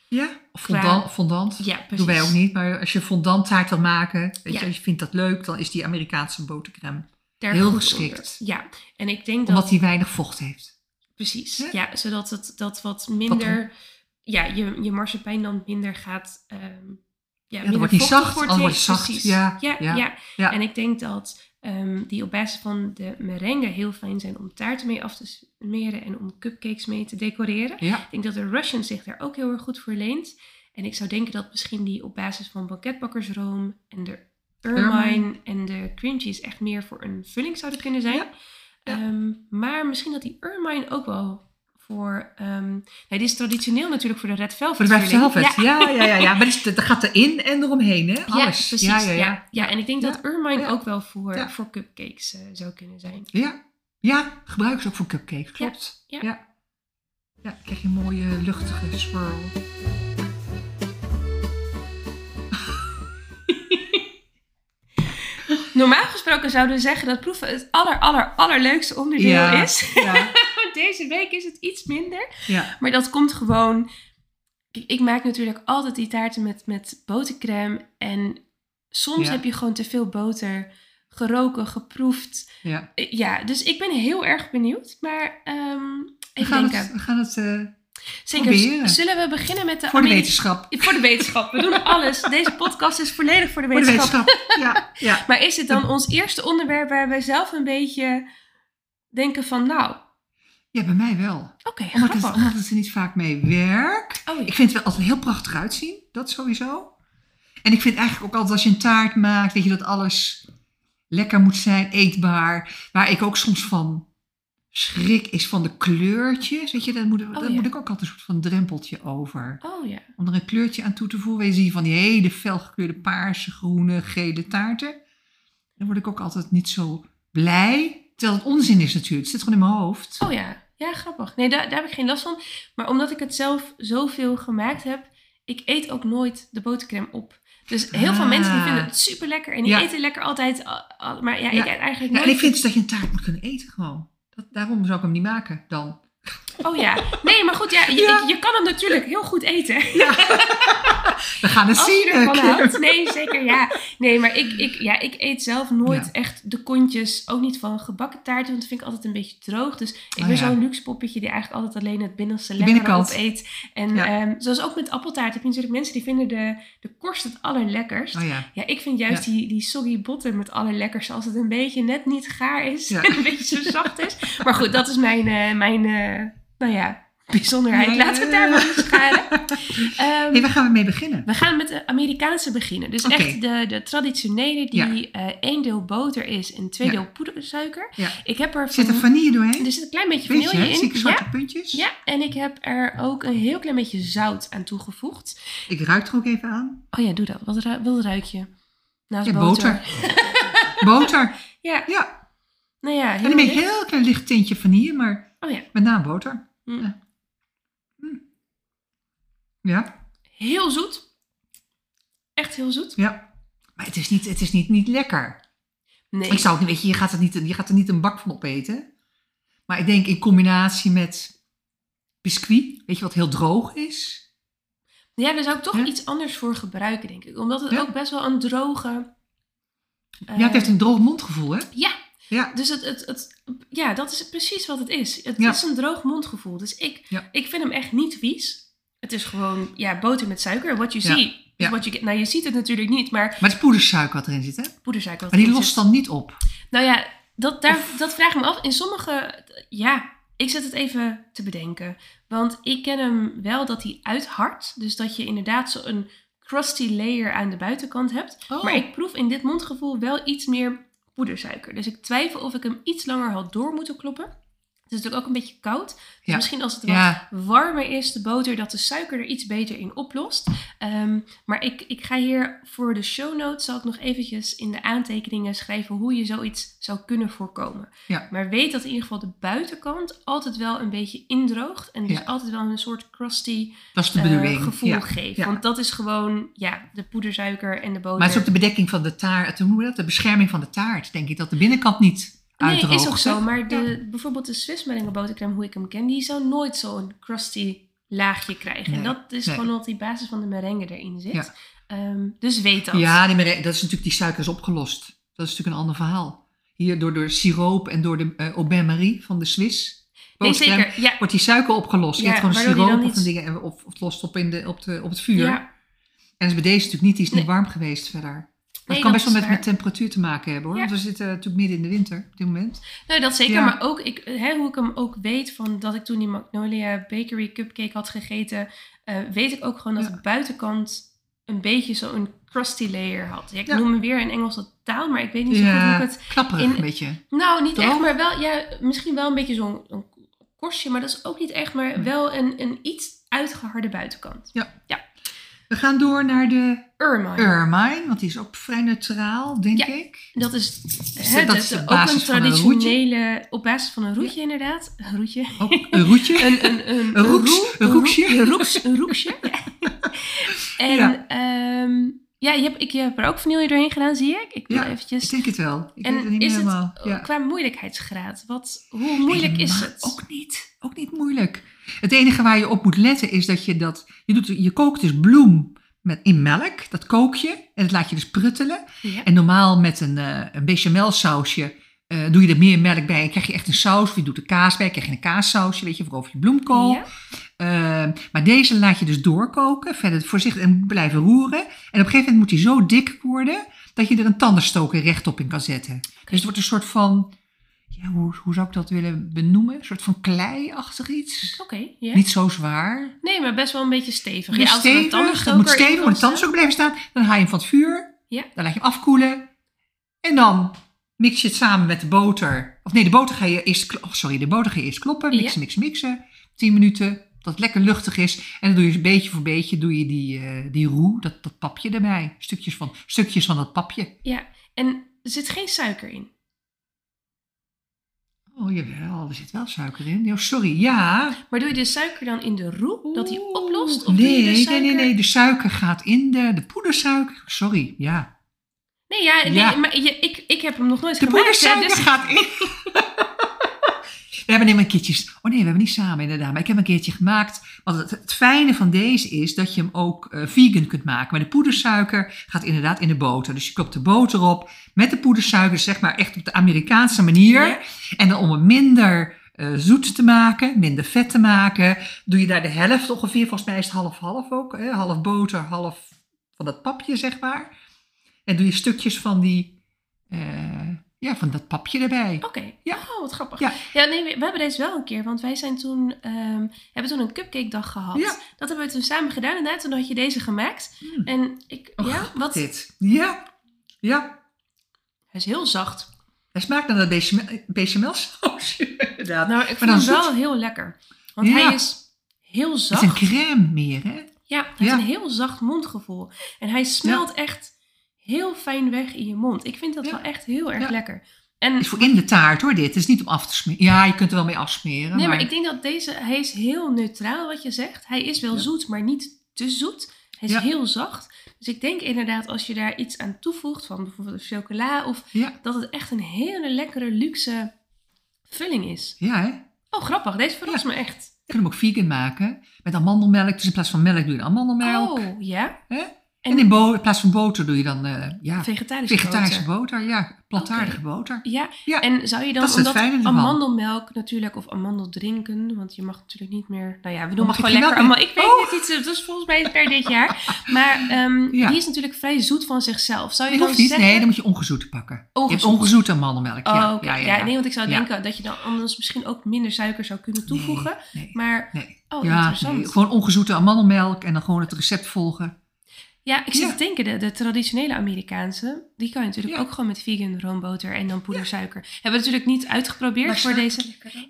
Ja, of fondant. fondant. Ja, precies. Doen wij ook niet, maar als je fondant taart wil maken, weet Ja. je, als je vindt dat leuk, dan is die Amerikaanse botercrème. Daar heel geschikt. onder. Ja, en ik denk dat... Omdat die weinig vocht heeft. Precies, Ja. ja, zodat het dat wat minder, ja, je, je marsepein dan minder gaat, ehm ja, minder wordt vochtig zacht, wordt. zacht. Ja, ja, ja, ja. ja. En ik denk dat ehm, die op basis van de merengue heel fijn zijn om taarten mee af te smeren en om cupcakes mee te decoreren. Ja, Ik denk dat de Russian zich daar ook heel erg goed voor leent. En ik zou denken dat misschien die op basis van banketbakkersroom en de ermine, en de cream cheese echt meer voor een vulling zouden kunnen zijn. Ja, ja. Ehm, maar misschien dat die ermine ook wel voor... ehm nee, die is traditioneel natuurlijk voor de red velvet voor de red velvet. Ja, ja, ja. ja. Maar dat gaat erin en eromheen, hè? Ja, Alles. precies. Ja, Ja, ja, ja. ja. en ik denk dat ermine ja. ook wel voor, voor cupcakes eh, zou kunnen zijn. Ja, ja gebruiken ze ook voor cupcakes, klopt. Ja, ja. Ja, krijg je een mooie luchtige swirl. *laughs* Normaal gesproken zouden we zeggen dat proeven het aller, aller, allerleukste onderdeel is. Ja, *laughs* Deze week is het iets minder. ja. Maar dat komt gewoon. Ik, ik maak natuurlijk altijd die taarten met, met botercrème. En soms Ja. heb je gewoon te veel boter geroken, geproefd. ja. Eh, Ja, dus ik ben heel erg benieuwd. Maar ehm We gaan het, we gaan het eh, Zeker. proberen. Zullen we beginnen met de voor de wetenschap. *laughs* Voor de wetenschap. We doen alles. Deze podcast is volledig voor de Voor de wetenschap. wetenschap. Ja, ja. *laughs* Maar is dit dan ons eerste onderwerp waar wij zelf een beetje denken van, nou, ja, bij mij wel. oké, Omdat, het, omdat er niet vaak mee werk. Oh, ja. Ik vind het wel altijd heel prachtig uitzien. Dat sowieso. En ik vind eigenlijk ook altijd als je een taart maakt, weet je dat alles lekker moet zijn, eetbaar. Waar ik ook soms van schrik is van de kleurtjes. Weet je, daar moet, daar ja. moet ik ook altijd een soort van drempeltje over. Oh ja. Om er een kleurtje aan toe te voegen. Je van die hele felgekleurde paarse, groene, gele taarten. Dan word ik ook altijd niet zo blij. Terwijl het onzin is natuurlijk. Het zit gewoon in mijn hoofd. Oh ja, ja, grappig. Nee, daar, daar heb ik geen last van. Maar omdat ik het zelf zoveel gemaakt heb, ik eet ook nooit de botercrème op. Dus heel veel Ah. mensen die vinden het super lekker en die Ja. eten lekker altijd. al- al- Maar ja, Ja. ik eet eigenlijk Ja, nooit. en ik vind dus dat je een taart moet kunnen eten gewoon. Dat, daarom zou ik hem niet maken dan. Oh ja, nee, maar goed, ja, je, Ja. je kan hem natuurlijk heel goed eten. *laughs* We gaan het Als zien. je ervan houdt. Nee, zeker ja. Nee, maar ik, ik, ja, ik eet zelf nooit Ja. echt de kontjes. Ook niet van gebakken taarten, want dat vind ik altijd een beetje droog. Dus ik Oh, ben ja. zo'n luxe poppetje die eigenlijk altijd alleen het binnenste lekker binnenkant. eet. En Ja. ehm, zoals ook met appeltaart heb je natuurlijk mensen die vinden de, de korst het allerlekkerst. Oh ja. Ja, ik vind juist Ja. die, die soggy bottom het allerlekkerst als het een beetje net niet gaar is Ja. *laughs* en een beetje zo zacht is. Maar goed, dat is mijn, eh, mijn eh, nou ja, bijzonderheid. Ja, Laten we het daar ja. maar niet scharen. Hey, waar gaan we mee beginnen? we gaan met de Amerikaanse beginnen. Dus echt de, de traditionele die eh één deel boter is en twee Ja. deel poedersuiker. Ja. Ik heb er, Zit er van- vanille doorheen? er zit een klein beetje vanille hè? in. zwarte ja, puntjes? ja, en ik heb er ook een heel klein beetje zout aan toegevoegd. Ik ruik er ook even aan. Oh ja, doe dat. Wat, ru- wat ruik je? Ja, boter. boter. *laughs* Boter. Ja, Ja. nou ja, En een beetje heel klein licht tintje vanille, maar Oh ja, met name boter. Mm. Ja. Mm. Ja, heel zoet. Echt heel zoet. ja. Maar het is niet, het is niet, niet lekker. Nee. Ik zou het niet, weet je, je gaat, er niet, je gaat er niet een bak van opeten. Maar ik denk in combinatie met biscuit, weet je wat heel droog is? Ja, daar zou ik toch Ja. iets anders voor gebruiken, denk ik. Omdat het Ja. ook best wel een droge... ja, het heeft eh, een droog mondgevoel, hè? Ja, Ja. Dus het, het, het, ja, dat is precies wat het is. Het Ja. is een droog mondgevoel. Dus ik, Ja. ik vind hem echt niet vies. Het is gewoon ja, boter met suiker. What you see. Ja. what you get. Nou, je ziet het natuurlijk niet, maar Maar het is poedersuiker wat erin zit, hè? poedersuiker. wat Maar die lost zit. dan niet op. Nou ja, dat, daar, dat vraag ik me af. In sommige, ja, ik zet het even te bedenken. Want ik ken hem wel dat hij uithardt. Dus dat je inderdaad zo'n crusty layer aan de buitenkant hebt. Oh. Maar ik proef in dit mondgevoel wel iets meer poedersuiker. Dus ik twijfel of ik hem iets langer had door moeten kloppen. Het is natuurlijk ook een beetje koud. Dus Ja. misschien als het wat Ja, warmer is, de boter, dat de suiker er iets beter in oplost. Ehm, maar ik, ik ga hier voor de show notes, zal ik nog eventjes in de aantekeningen schrijven hoe je zoiets zou kunnen voorkomen. Ja. Maar weet dat in ieder geval de buitenkant altijd wel een beetje indroogt. En dus altijd wel een soort crusty eh, gevoel geeft. Want dat is gewoon, ja, de poedersuiker en de boter. Maar het is ook de bedekking van de taart, hoe dat? De bescherming van de taart, denk ik, dat de binnenkant niet Nee, is ook zo. Maar de, bijvoorbeeld de Swiss Merengue botercrème, hoe ik hem ken, die zou nooit zo'n crusty laagje krijgen. en dat is nee. gewoon omdat die basis van de merengue erin zit. Ja. Ehm, dus weet dat. Ja, die mere- dat is natuurlijk, die suiker is opgelost. Dat is natuurlijk een ander verhaal. Hier door de siroop en door de uh, Aubin Marie van de Swiss. nee, botercrème, zeker. Ja, Wordt die suiker opgelost. Je hebt gewoon siroop of, dingen, of, of het lost op, in de, op, de, op het vuur. ja. En is bij deze natuurlijk niet, die is niet Nee. warm geweest verder. Nee, het kan dat best wel met, met temperatuur te maken hebben hoor. Ja. Want we zitten natuurlijk midden in de winter op dit moment. Nou, dat zeker. Ja. Maar ook ik, hè, hoe ik hem ook weet van dat ik toen die Magnolia Bakery Cupcake had gegeten, eh, weet ik ook gewoon dat Ja. de buitenkant een beetje zo'n crusty layer had. Ja, ik Ja. noem hem weer in Engelse taal, maar ik weet niet zo goed hoe ik het knapperig in- een beetje. Nou, niet Toch? echt, maar wel, ja, misschien wel een beetje zo'n korstje, maar dat is ook niet echt, maar Hm. wel een, een iets uitgeharde buitenkant. We gaan door naar de Ermine. ermine, want die is ook vrij neutraal, denk Ja. ik. Dat is, Dus hè, dat dat is ook basis een traditionele, op basis van een roetje inderdaad. Een roetje. Ook een roetje. *laughs* Een, een, een, Een roeks- roe- roeksje. roe- Een roeks, een roeksje. *laughs* En Ja. Ja, je, hebt, ik, je hebt er ook vanille doorheen gedaan, zie ik. Ik Ja, eventjes... Ik denk het wel. Ik weet het en niet is het helemaal. Ja. qua moeilijkheidsgraad? Wat, hoe moeilijk is het? Ook niet. Ook niet moeilijk. Het enige waar je op moet letten is dat je dat... Je, doet, je kookt dus bloem met, in melk. Dat kook je. En dat laat je dus pruttelen. Ja. En normaal met een, eh een bechamel sausje eh, doe je er meer melk bij. Krijg je echt een saus. Of je doet er kaas bij. krijg je een kaassausje. Weet je, voor over je bloemkool. Ja. Eh, maar deze laat je dus doorkoken. Verder voorzichtig en blijven roeren. En op een gegeven moment moet die zo dik worden... dat je er een tandenstoker rechtop in kan zetten. Dus het wordt een soort van... Ja, hoe, hoe zou ik dat willen benoemen? Een soort van klei-achtig iets. Oké. Niet zo zwaar. Nee, maar best wel een beetje stevig. Ja, als stevig. Het tandenstoker moet stevig, moet de tandenstoker blijven staan. Dan haal je hem van het vuur. Ja. Dan laat je hem afkoelen. En dan mix je het samen met de boter. Of nee, de boter ga je eerst, oh, sorry, de boter ga je eerst kloppen. Mixen, Ja. mixen, mixen. 10 minuten. Dat het lekker luchtig is. En dan doe je beetje voor beetje doe je die, eh, die roe, dat, dat papje erbij. Stukjes van, stukjes van dat papje. Ja, en er zit geen suiker in. Oh jawel, er zit wel suiker in. Oh, sorry, ja. Maar doe je de suiker dan in de roe, dat die oplost? Of nee, doe je de nee, suiker... nee, nee. De suiker gaat in de, de poedersuiker. Sorry, ja. Nee, ja, nee, Ja. maar je, ik, ik heb hem nog nooit De gemaakt. poedersuiker dus- gaat in. *laughs* We hebben een keertjes. Oh nee, we hebben niet samen inderdaad. Maar ik heb een keertje gemaakt. Want het, het fijne van deze is dat je hem ook eh, vegan kunt maken. Maar de poedersuiker gaat inderdaad in de boter. Dus je klopt de boter op met de poedersuiker. dus Zeg maar echt op de Amerikaanse manier. Ja. En dan om het minder eh, zoet te maken, minder vet te maken, doe je daar de helft ongeveer. Volgens mij is het half-half ook. Hè? Half boter, half van dat papje, zeg maar. En doe je stukjes van die, eh, ja, van dat papje erbij. Oké, Ja. oh, wat grappig. Ja. Ja, nee, we, hebben deze wel een keer, want wij zijn toen, ehm, hebben toen een cupcake dag gehad. Ja. Dat hebben we toen samen gedaan inderdaad, toen had je deze gemaakt. Hmm. En ik, Oh, ja, wat, hij Dit. Ja, ja. is heel zacht. Hij smaakt naar dat bechamel, bechamelsausje, *laughs* inderdaad. Nou, ik vind hem wel zoet. heel lekker. Want Ja. hij is heel Het is zacht. een crème meer, hè? Ja, hij heeft Ja. een heel zacht mondgevoel. En hij smelt echt heel fijn weg in je mond. Ik vind dat Ja. wel echt heel erg Ja. lekker. En Het is voor in de taart, hoor, dit. Het is niet om af te smeren. Ja, je kunt er wel mee afsmeren. Nee, maar ik denk dat deze, hij is heel neutraal wat je zegt. Hij is wel Ja. zoet, maar niet te zoet. Hij is heel zacht. Dus ik denk inderdaad als je daar iets aan toevoegt, van bijvoorbeeld chocola, of dat het echt een hele lekkere, luxe vulling is. ja hè? Oh, grappig. Deze verrast me echt. Je kunt hem ook vegan maken. Met amandelmelk. Dus in plaats van melk doe je amandelmelk. Oh, ja. Hè? En- En in, bo- in plaats van boter doe je dan eh, ja, Vegetarische vegetarische boter. boter. Ja, plantaardige boter. Ja. Ja, en zou je dan, dat omdat amandelmelk natuurlijk, of amandeldrinken, want je mag natuurlijk niet meer, nou ja, we noemen mag het ik gewoon lekker. Ik weet Oh. niet, dat is volgens mij per dit jaar. *laughs* Maar ehm, Ja. die is natuurlijk vrij zoet van zichzelf. Zou je Dat dan niet. zeggen... Nee, dan moet je ongezoete pakken. Je hebt Ongezoet. ongezoete amandelmelk. Oh, ja, oké. ja, Ja, ja, ja. nee, want ik zou denken dat je dan anders misschien ook minder suiker zou kunnen toevoegen. Nee, nee, Maar, nee. oh, interessant. nee, gewoon ongezoete amandelmelk en dan gewoon het recept volgen. Ja, ik zit Ja. te denken, de, de traditionele Amerikaanse, die kan je natuurlijk Ja. ook gewoon met vegan roomboter en dan poedersuiker. Hebben we natuurlijk niet uitgeprobeerd Maar voor deze.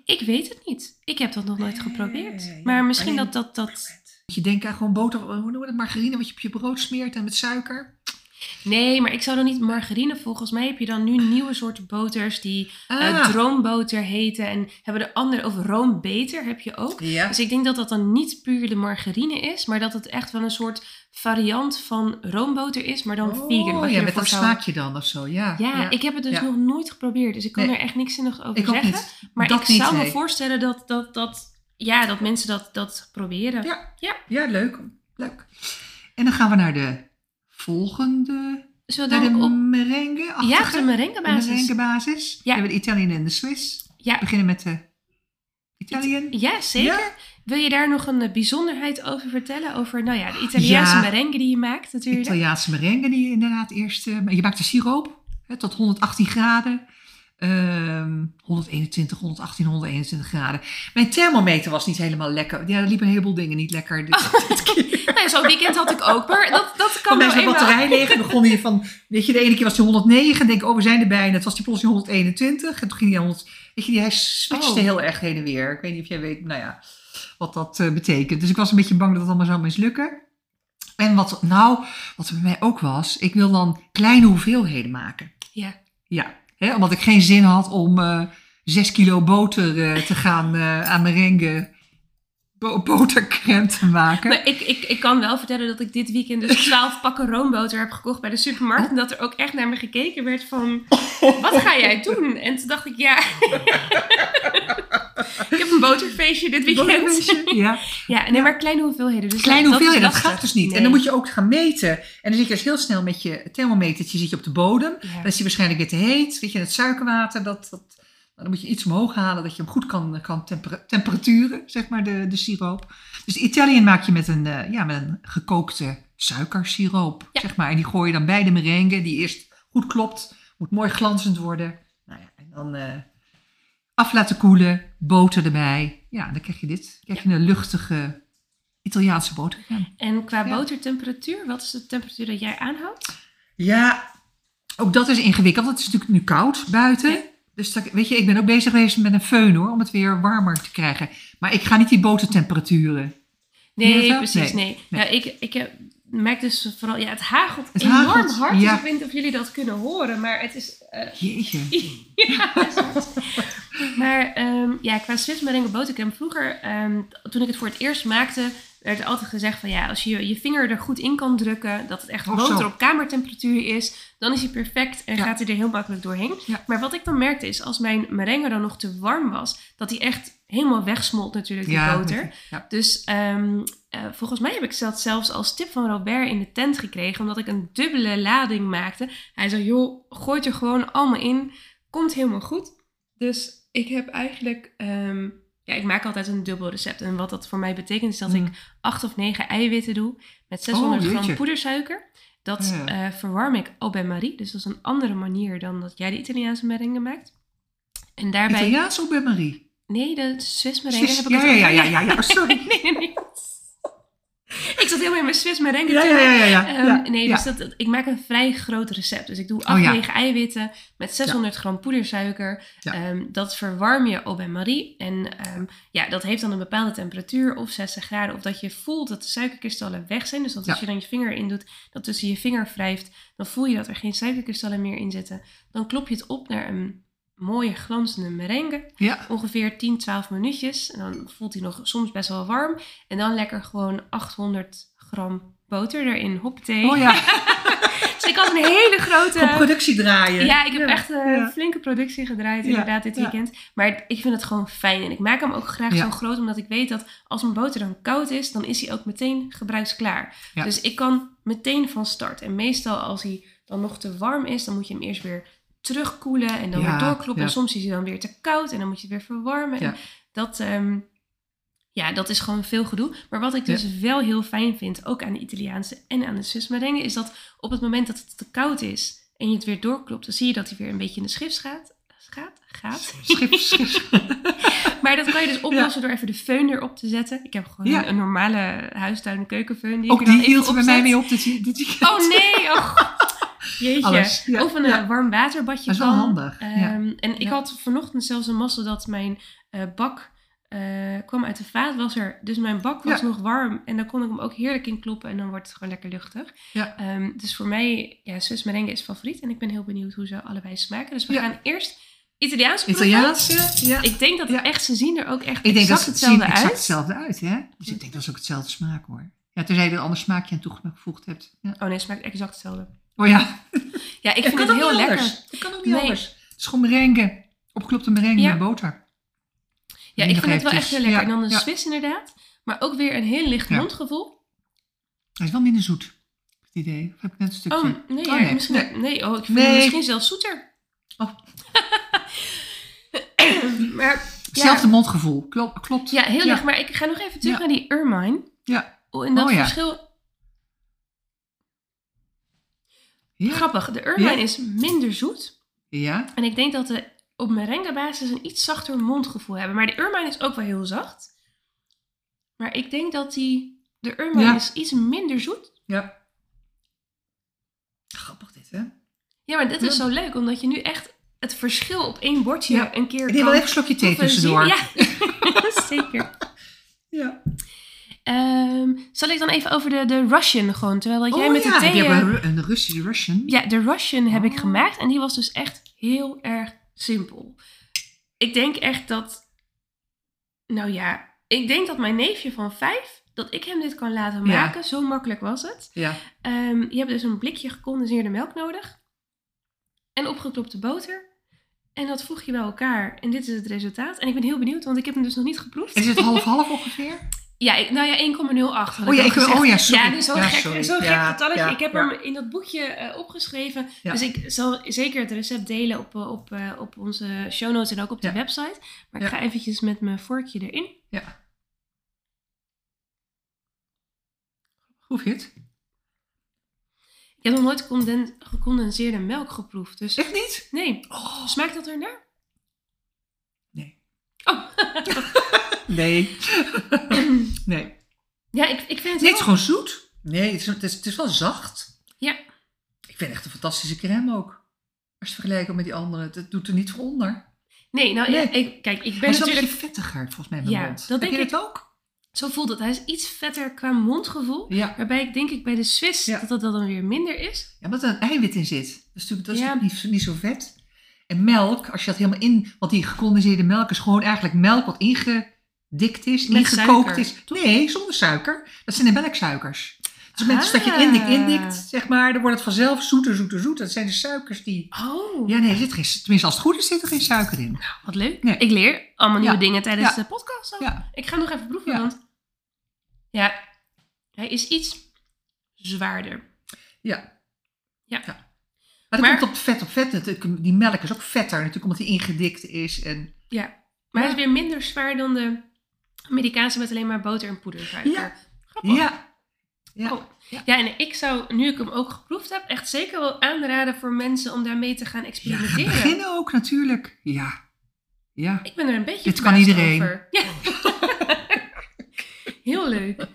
Ik weet het niet. Ik heb dat nog nooit geprobeerd. Nee, Maar misschien dat dat... dat... Je denken aan gewoon boter, hoe noem je dat, margarine wat je op je brood smeert en met suiker. Nee, maar ik zou dan niet margarine. Volgens mij heb je dan nu nieuwe soorten boters die eh Ah. droomboter heten. En hebben de andere, of roombeter heb je ook. Ja. Dus ik denk dat dat dan niet puur de margarine is, maar dat het echt wel een soort variant van roomboter is, maar dan vegan. Oh, wat je ja, met dat zou- smaakje dan of zo, ja. Ja, ik heb het dus Ja. nog nooit geprobeerd, dus ik kan Nee. er echt niks zinnigs over Ik zeggen. niet. Maar Dat ik niet, zou me voorstellen dat, dat, dat, ja, dat mensen dat, dat proberen. Ja. Ja. Ja, leuk. leuk. En dan gaan we naar de volgende, Zullen we op... merengue Ja, de merengue basis. merengue basis. Ja. We hebben de Italian en de Swiss. Ja. We beginnen met de Italian. Ja, zeker. Ja. Wil je daar nog een eh, bijzderheid over vertellen? Over, nou ja, de Italiaanse Ja. merengue die je maakt natuurlijk. Italiaanse merengue die je inderdaad eerst... eh, je maakt de siroop hè, tot 118 graden. Ehm 121, 118, 121 graden. Mijn thermometer was niet helemaal lekker. Ja, er liepen een heleboel dingen niet lekker. dit- dit keer. Nou zo'n weekend had ik ook, maar dat, dat kan wel eenmaal. batterij leeg. En begon hij van... Weet je, de ene keer was hij 109. En denk oh, we zijn erbij. En het was die plotseling 121. En toen ging hij 100... Weet je, hij switchte Oh. heel erg heen en weer. Ik weet niet of jij weet, nou ja, wat dat eh, betekent. Dus ik was een beetje bang dat het allemaal zou mislukken. En wat, nou, wat er bij mij ook was... Ik wil dan kleine hoeveelheden maken. Ja. Ja, hè, omdat ik geen zin had om eh 6 kilo boter eh, te gaan eh, aan botercrème te maken. Maar ik, ik, ik kan wel vertellen dat ik dit weekend dus *laughs* 12 pakken roomboter heb gekocht bij de supermarkt. En dat er ook echt naar me gekeken werd van, *laughs* wat ga jij doen? En toen dacht ik, ja, *laughs* ik heb een boterfeestje dit weekend. Boterfeestje, Ja. Ja, nee, maar kleine hoeveelheden. Dus Kleine dat, hoeveelheden, dat gaat dus niet. En dan moet je ook gaan meten. En dan zit je dus heel snel met je thermometertje zit je op de bodem. Ja. Dan is hij waarschijnlijk weer te heet. Weet je, het suikerwater, dat, dat, dan moet je iets omhoog halen dat je hem goed kan, kan tempera- temperaturen, zeg maar, de, de siroop. Dus Italian maak je met een, eh, ja, met een gekookte suikersiroop, Ja. zeg maar. En die gooi je dan bij de merengue, die eerst goed klopt. Moet mooi glanzend worden. Nou ja, en dan eh, af laten koelen, boter erbij. Ja, dan krijg je dit. Dan krijg je een luchtige Italiaanse botercrème. En qua Ja. botertemperatuur, wat is de temperatuur dat jij aanhoudt? Ja, ook dat is ingewikkeld. Het is natuurlijk nu koud buiten. Ja. Dus dat, weet je, ik ben ook bezig geweest met een föhn hoor, om het weer warmer te krijgen. Maar ik ga niet die botertemperaturen. Nee, precies, Nee. nee. Nee. Ja, ik, ik heb, merk dus vooral, ja, het hagelt Het enorm hagelt, hard. Dus ik weet niet of jullie dat kunnen horen, maar het is... eh, Jeetje. *laughs* ja, maar ehm, ja, qua Swiss botercrème vroeger, ehm, toen ik het voor het eerst maakte, werd er altijd gezegd van ja, als je je vinger er goed in kan drukken, dat het echt boter op kamertemperatuur is, dan is hij perfect en Ja. gaat hij er heel makkelijk doorheen. Ja. Maar wat ik dan merkte is, als mijn merengue dan nog te warm was, dat hij echt helemaal wegsmolt natuurlijk, die Ja, boter. ja. Dus ehm, eh, volgens mij heb ik dat zelfs als tip van Robert in de tent gekregen, omdat ik een dubbele lading maakte. Hij zei, joh, gooi het er gewoon allemaal in, komt helemaal goed. Dus ik heb eigenlijk, ehm, ja, ik maak altijd een dubbel recept. En wat dat voor mij betekent is dat Mm. ik acht of negen eiwitten doe met 600 Oh, gram poedersuiker. Dat Ja. eh, verwarm ik au bain-marie, dus dat is een andere manier dan dat jij de Italiaanse merengue maakt. En daarbij, Italiaans of bij Marie? Nee, de Swiss merengue Swiss- heb ik ja, het ja, ja, ja, ja, ja, sorry. *laughs* nee, nee, nee. Ik zat helemaal in mijn Swiss merengue. Ja, ja, ja, ja. ja, Ehm, ja, nee, dus dat, ik maak een vrij groot recept. Dus ik doe 8, Oh, ja. 9 eiwitten met 600 gram poedersuiker. Ehm, dat verwarm je au bain-marie. En ehm, ja, dat heeft dan een bepaalde temperatuur of 60 graden. Of dat je voelt dat de suikerkristallen weg zijn. Dus dat als je dan je vinger in doet, dat tussen je vinger wrijft. Dan voel je dat er geen suikerkristallen meer in zitten. Dan klop je het op naar een mooie glanzende merengue ja. ongeveer 10, 12 minuutjes. En dan voelt hij nog soms best wel warm. En dan lekker gewoon 800 gram boter erin. Hoppatee. Oh ja, *laughs* Dus ik had een hele grote... productie draaien. Ja, ik heb echt een ja. flinke productie gedraaid inderdaad dit weekend. Maar ik vind het gewoon fijn. En ik maak hem ook graag zo groot, omdat ik weet dat als mijn boter dan koud is, dan is hij ook meteen gebruiksklaar. Ja. Dus ik kan meteen van start. En meestal als hij dan nog te warm is, dan moet je hem eerst weer terugkoelen en dan Ja, weer doorkloppen. En soms is hij dan weer te koud en dan moet je het weer verwarmen. En dat, ehm, ja, dat is gewoon veel gedoe. Maar wat ik dus wel heel fijn vind, ook aan de Italiaanse en aan de Swiss merengue, is dat op het moment dat het te koud is en je het weer doorklopt, dan zie je dat hij weer een beetje in de schrift gaat. Gaat? Gaat. Schip, schip. Maar dat kan je dus oplossen door even de föhn erop te zetten. Ik heb gewoon Ja. een normale huistuin- en keukenfeun. Die Ook ik die hield er bij mij mee op dit, dit weekend. Oh nee, oh, jeetje. Ja. Of een Ja. eh, warm waterbadje Dat is wel kan. handig. Ehm, En ik had vanochtend zelfs een mazzel dat mijn eh, bak eh, kwam uit de vaatwasser. Dus mijn bak was nog warm. En dan kon ik hem ook heerlijk in kloppen. En dan wordt het gewoon lekker luchtig. Ja. Ehm, dus voor mij, ja, Swiss merengue is favoriet. En ik ben heel benieuwd hoe ze allebei smaken. Dus we gaan eerst Italiaans. Italiaanse, ja. Ik denk dat Ja. echt, ze zien er ook echt Ik denk dat ze het hetzelfde zien exact uit. hetzelfde uit, hè? Dus ik denk dat ze ook hetzelfde smaak hoor. Ja, tenzij je er een ander smaakje aan toegevoegd hebt. Ja. Oh nee, het smaakt exact hetzelfde. Oh ja, Ja, ik vind het heel lekker. anders. Het kan ook niet Nee. anders. Het is gewoon merengue. Opgeklopte merengue Ja. met boter. Ja, ik vind het wel echt heel lekker. Ja, En dan de ja. Swiss inderdaad. Maar ook weer een heel licht mondgevoel. Hij is wel minder zoet. ik Het idee. Of heb ik net een stukje? Oh, nee, Oh, nee. misschien. Nee. Nee, oh, ik vind het misschien zelfs zoeter. Oh. *coughs* maar Hetzelfde mondgevoel. Klopt. klopt. ja, heel licht. Maar ik ga nog even terug naar die ermine. Ja. Oh, en dat Oh, ja. verschil... Ja. Grappig, de ermine Ja. is minder zoet. Ja. En ik denk dat de op merengue basis een iets zachter mondgevoel hebben. Maar de ermine is ook wel heel zacht. Maar ik denk dat die... De ermine Ja. is iets minder zoet. Ja. Grappig dit, hè? Ja, maar dit is zo leuk, omdat je nu echt het verschil op één bordje Ja. een keer Ik neem wel even een slokje thee tussendoor. Ja, *laughs* zeker. Ja. Ehm, zal ik dan even over de, de Russian gewoon, terwijl dat jij Oh met ja, de thee... Je eh, een, Ru- een Russische Russian. Ja, de Russian heb ik Oh. gemaakt en die was dus echt heel erg simpel. Ik denk echt dat, nou ja, ik denk dat mijn neefje van vijf, dat ik hem dit kan laten Ja. maken. Zo makkelijk was het. Ja. Ehm, je hebt dus een blikje gecondenseerde melk nodig en opgeklopte boter. En dat voeg je bij elkaar en dit is het resultaat. En ik ben heel benieuwd, want ik heb hem dus nog niet geproefd. Is het half-half *laughs* ongeveer? Ja, ik, nou ja, 1,08 had Oh ja, ik- gezegd. oh ja, sorry. Ja, dus zo'n Ja, gek, zo'n gek getalletje. ik heb hem in dat boekje eh, opgeschreven. Dus ik zal zeker het recept delen op, eh, op, eh, op onze show notes en ook op de website. Maar ik ga eventjes met mijn vorkje erin. Ja. Proef je het? Ik heb nog nooit conden- gecondenseerde melk geproefd. Dus Echt niet? nee, Oh, smaakt dat ernaar? nee. Oh. *laughs* Nee. *clears throat* nee. ja, ik, ik vind het Nee, het is gewoon zoet. Nee, het is, het is, het is wel zacht. Ja. Ik vind het echt een fantastische crème ook. Als je het vergelijkt met die andere. Het doet er niet voor onder. Nee, nou Nee. ik, kijk, ik Hij ben is wel een natuurlijk... beetje vettiger volgens mij in mijn Ja, mond. dat Heb denk je het ook? Zo voelt het. Hij is iets vetter qua mondgevoel. Ja. Waarbij ik denk ik bij de Swiss Ja. dat dat dan weer minder is. Ja, omdat er een eiwit in zit. Dat is natuurlijk, dat is Ja. natuurlijk niet, niet zo vet. En melk, als je dat helemaal in... Want die gecondenseerde melk is gewoon eigenlijk melk wat ingedikt is, Met ingekookt suiker, is. Nee, zonder suiker. Dat zijn de melksuikers. Dus het moment dat je Ah. indikt, indikt, zeg maar, dan wordt het vanzelf zoeter, zoeter, zoeter. Dat zijn de suikers die... Oh, Ja, nee, er zit geen, tenminste als het goed is, zit er geen suiker in. wat leuk. Nee. Ik leer allemaal nieuwe Ja. dingen tijdens Ja. de podcast. Ja. Ik ga nog even proeven, Ja. want ja, hij is iets zwaarder. Ja. Ja. Maar dat Maar- komt op vet op vet. Die melk is ook vetter natuurlijk, omdat die ingedikt is. En... Ja, maar hij is weer minder zwaar dan de Amerikaanse met alleen maar boter en poedersuiker. Ja. Grappig. Ja. Ja. Oh. Ja, en ik zou, nu ik hem ook geproefd heb, echt zeker wel aanraden voor mensen om daarmee te gaan Ja, ga experimenteren. beginnen ook natuurlijk. Ja. Ja. Ik ben er een beetje Dit kan iedereen. over. *laughs* Ja. Heel leuk.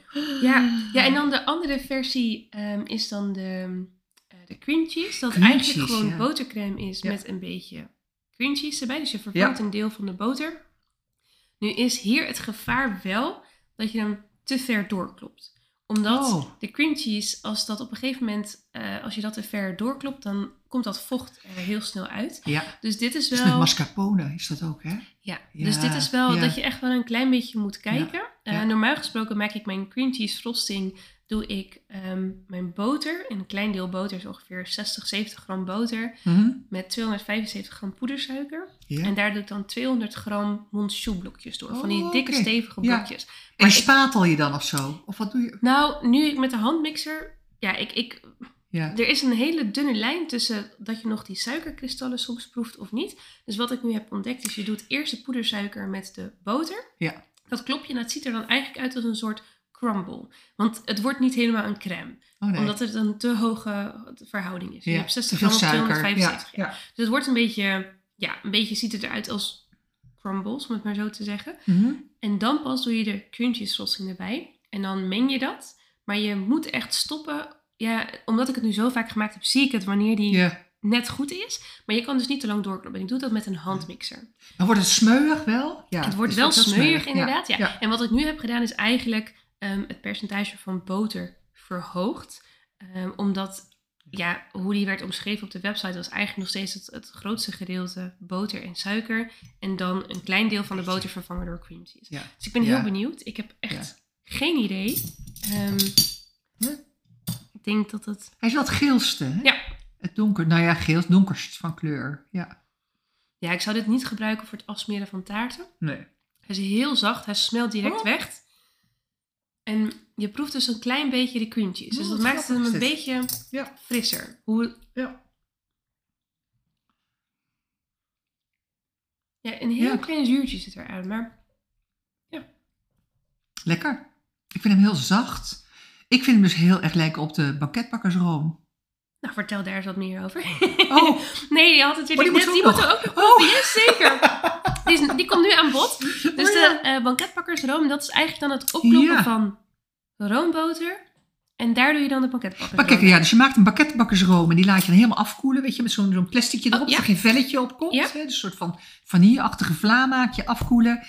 Ja. ja, en dan de andere versie ehm, is dan de, eh, de cream cheese. Dat Cream eigenlijk cheese, gewoon ja. botercrème is Ja. met een beetje cream cheese erbij. Dus je vervangt Ja. een deel van de boter. Nu is hier het gevaar wel dat je hem te ver doorklopt. Omdat Oh. de cream cheese, als dat op een gegeven moment, eh, als je dat te ver doorklopt, dan komt dat vocht er heel snel uit. Ja. Dus dit is Dus wel... met mascarpone is dat ook, hè? Ja, Ja, dus dit is wel ja. dat je echt wel een klein beetje moet kijken. Eh, normaal gesproken maak ik mijn cream cheese frosting, doe ik ehm, mijn boter, een klein deel boter is ongeveer 60, 70 gram boter, Mhm. met 275 gram poedersuiker. En daar doe ik dan 200 gram monchou blokjes door, van die Oh, dikke stevige Ja. blokjes. En ik- spatel je dan of zo? Of wat doe je? Nou, nu ik met de handmixer, ja, ik, ik, Ja. er is een hele dunne lijn tussen dat je nog die suikerkristallen soms proeft of niet. Dus wat ik nu heb ontdekt is, je doet eerst de poedersuiker met de boter. Ja. Dat klop je en het ziet er dan eigenlijk uit als een soort crumble. Want het wordt niet helemaal een crème. Oh nee. Omdat het een te hoge verhouding is. Je hebt 60 te veel gram suiker. 275. Ja. Ja. Ja. Dus het wordt een beetje, ja, een beetje ziet het eruit als crumbles, om het maar zo te zeggen. Mhm. En dan pas doe je de cheese frosting erbij. En dan meng je dat. Maar je moet echt stoppen. Ja, omdat ik het nu zo vaak gemaakt heb, zie ik het wanneer die net goed is. Maar je kan dus niet te lang doorkloppen. Ik doe dat met een handmixer. Dan wordt het smeuig wel. Ja, het wordt is wel ook smeuig, inderdaad. Ja. En wat ik nu heb gedaan is eigenlijk ehm, het percentage van boter verhoogd. Ehm, omdat, ja, hoe die werd omschreven op de website was eigenlijk nog steeds het, het grootste gedeelte boter en suiker. En dan een klein deel van de boter vervangen door cream cheese. Ja. Dus ik ben Ja. heel benieuwd. Ik heb echt geen idee. Ehm. Ik denk dat het... Hij is wel het geelste. Hè? Ja. Het donker, nou ja, geel, het donkerst van kleur. Ja. Ja, ik zou dit niet gebruiken voor het afsmeren van taarten. Nee. Hij is heel zacht, hij smelt direct Oh. weg. En je proeft dus een klein beetje de cream cheese. Dus Oh, dat maakt hem grappig een beetje Ja. frisser. Hoe, Ja. ja, een heel Ja. klein zuurtje zit eruit. Maar Lekker. Ik vind hem heel zacht. Ik vind hem dus heel erg lijken op de banketbakkersroom. nou, vertel daar eens wat meer over. Oh, *laughs* nee, die had natuurlijk Oh, die net. moet Die ook moeten nog. ook nog Oh. Yes, zeker. *laughs* Die, is- die komt nu aan bod. Dus Oh, de eh banketbakkersroom, dat is eigenlijk dan het opkloppen van roomboter. En daar doe je dan de banketbakkersroom. Maar kijk, ja, dus je maakt een banketbakkersroom en die laat je dan helemaal afkoelen, weet je, met zo'n zo'n plasticje erop, Oh, ja. dat er geen velletje op komt. Ja. Hè? Dus een soort van vanilleachtige vla maak je afkoelen.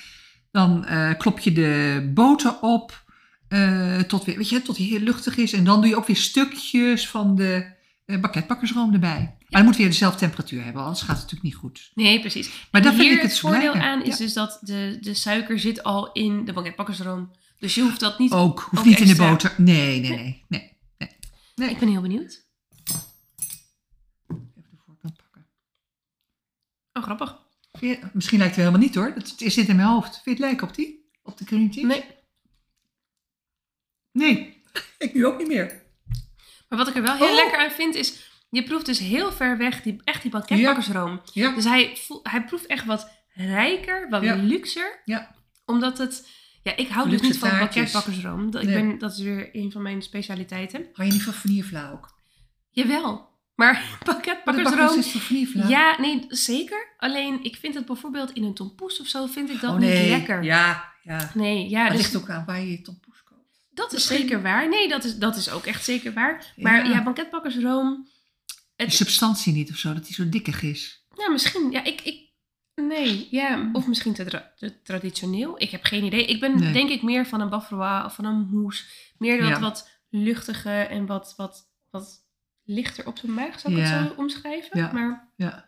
Dan eh, klop je de boter op eh, tot, weer, weet je, tot die heel luchtig is. En dan doe je ook weer stukjes van de eh banketbakkersroom erbij. Maar dan moet weer dezelfde temperatuur hebben, anders gaat het natuurlijk niet goed. Nee, precies. Maar En dat vind ik het het voordeel aan is Ja. dus dat de, de suiker zit al in de banketbakkersroom. Dus je hoeft dat niet... Ook, hoeft ook niet in de boter. Nee, nee, nee. nee, nee. nee. Ik ben heel benieuwd. Even de voorkant pakken. Oh, grappig. Je- Misschien lijkt het wel helemaal niet hoor. Het het zit in mijn hoofd. Vind je het lijken op die? Op de cream cheese? Nee. Nee. *laughs* Ik nu ook niet meer. Maar wat ik er wel heel Oh. lekker aan vind is... Je proeft dus heel ver weg die, echt die banketbakkersroom. Ja. Dus hij, hij proeft echt wat rijker, wat luxer. Ja. Omdat het... Ja, ik hou dus niet van banketbakkersroom. Dat, ik Nee. ben, dat is weer een van mijn specialiteiten. Hou je niet van vanillevla ook? Jawel. Maar Maar *laughs* de banketbakkersroom... bakkers is toch? Ja, nee, zeker. Alleen, ik vind het bijvoorbeeld in een tompoes of zo, vind ik dat oh nee. niet lekker. Ja, ja. Nee, ja, Maar het dus ligt ook aan waar je je tompoes koopt. dat is zeker waar. Nee, dat is, dat is ook echt zeker waar. Maar Ja. ja, banketbakkersroom, het, substantie niet of zo, dat die zo dikkig is. ja, misschien, ja, ik, ik, nee, ja, of misschien te, tra- te traditioneel. Ik heb geen idee. Ik ben Nee. denk ik meer van een bavarois of van een mousse. Meer wat, Ja. wat luchtiger en wat, wat, wat lichter op de maag, zou ik Ja. het zo omschrijven. Ja. Maar, Ja.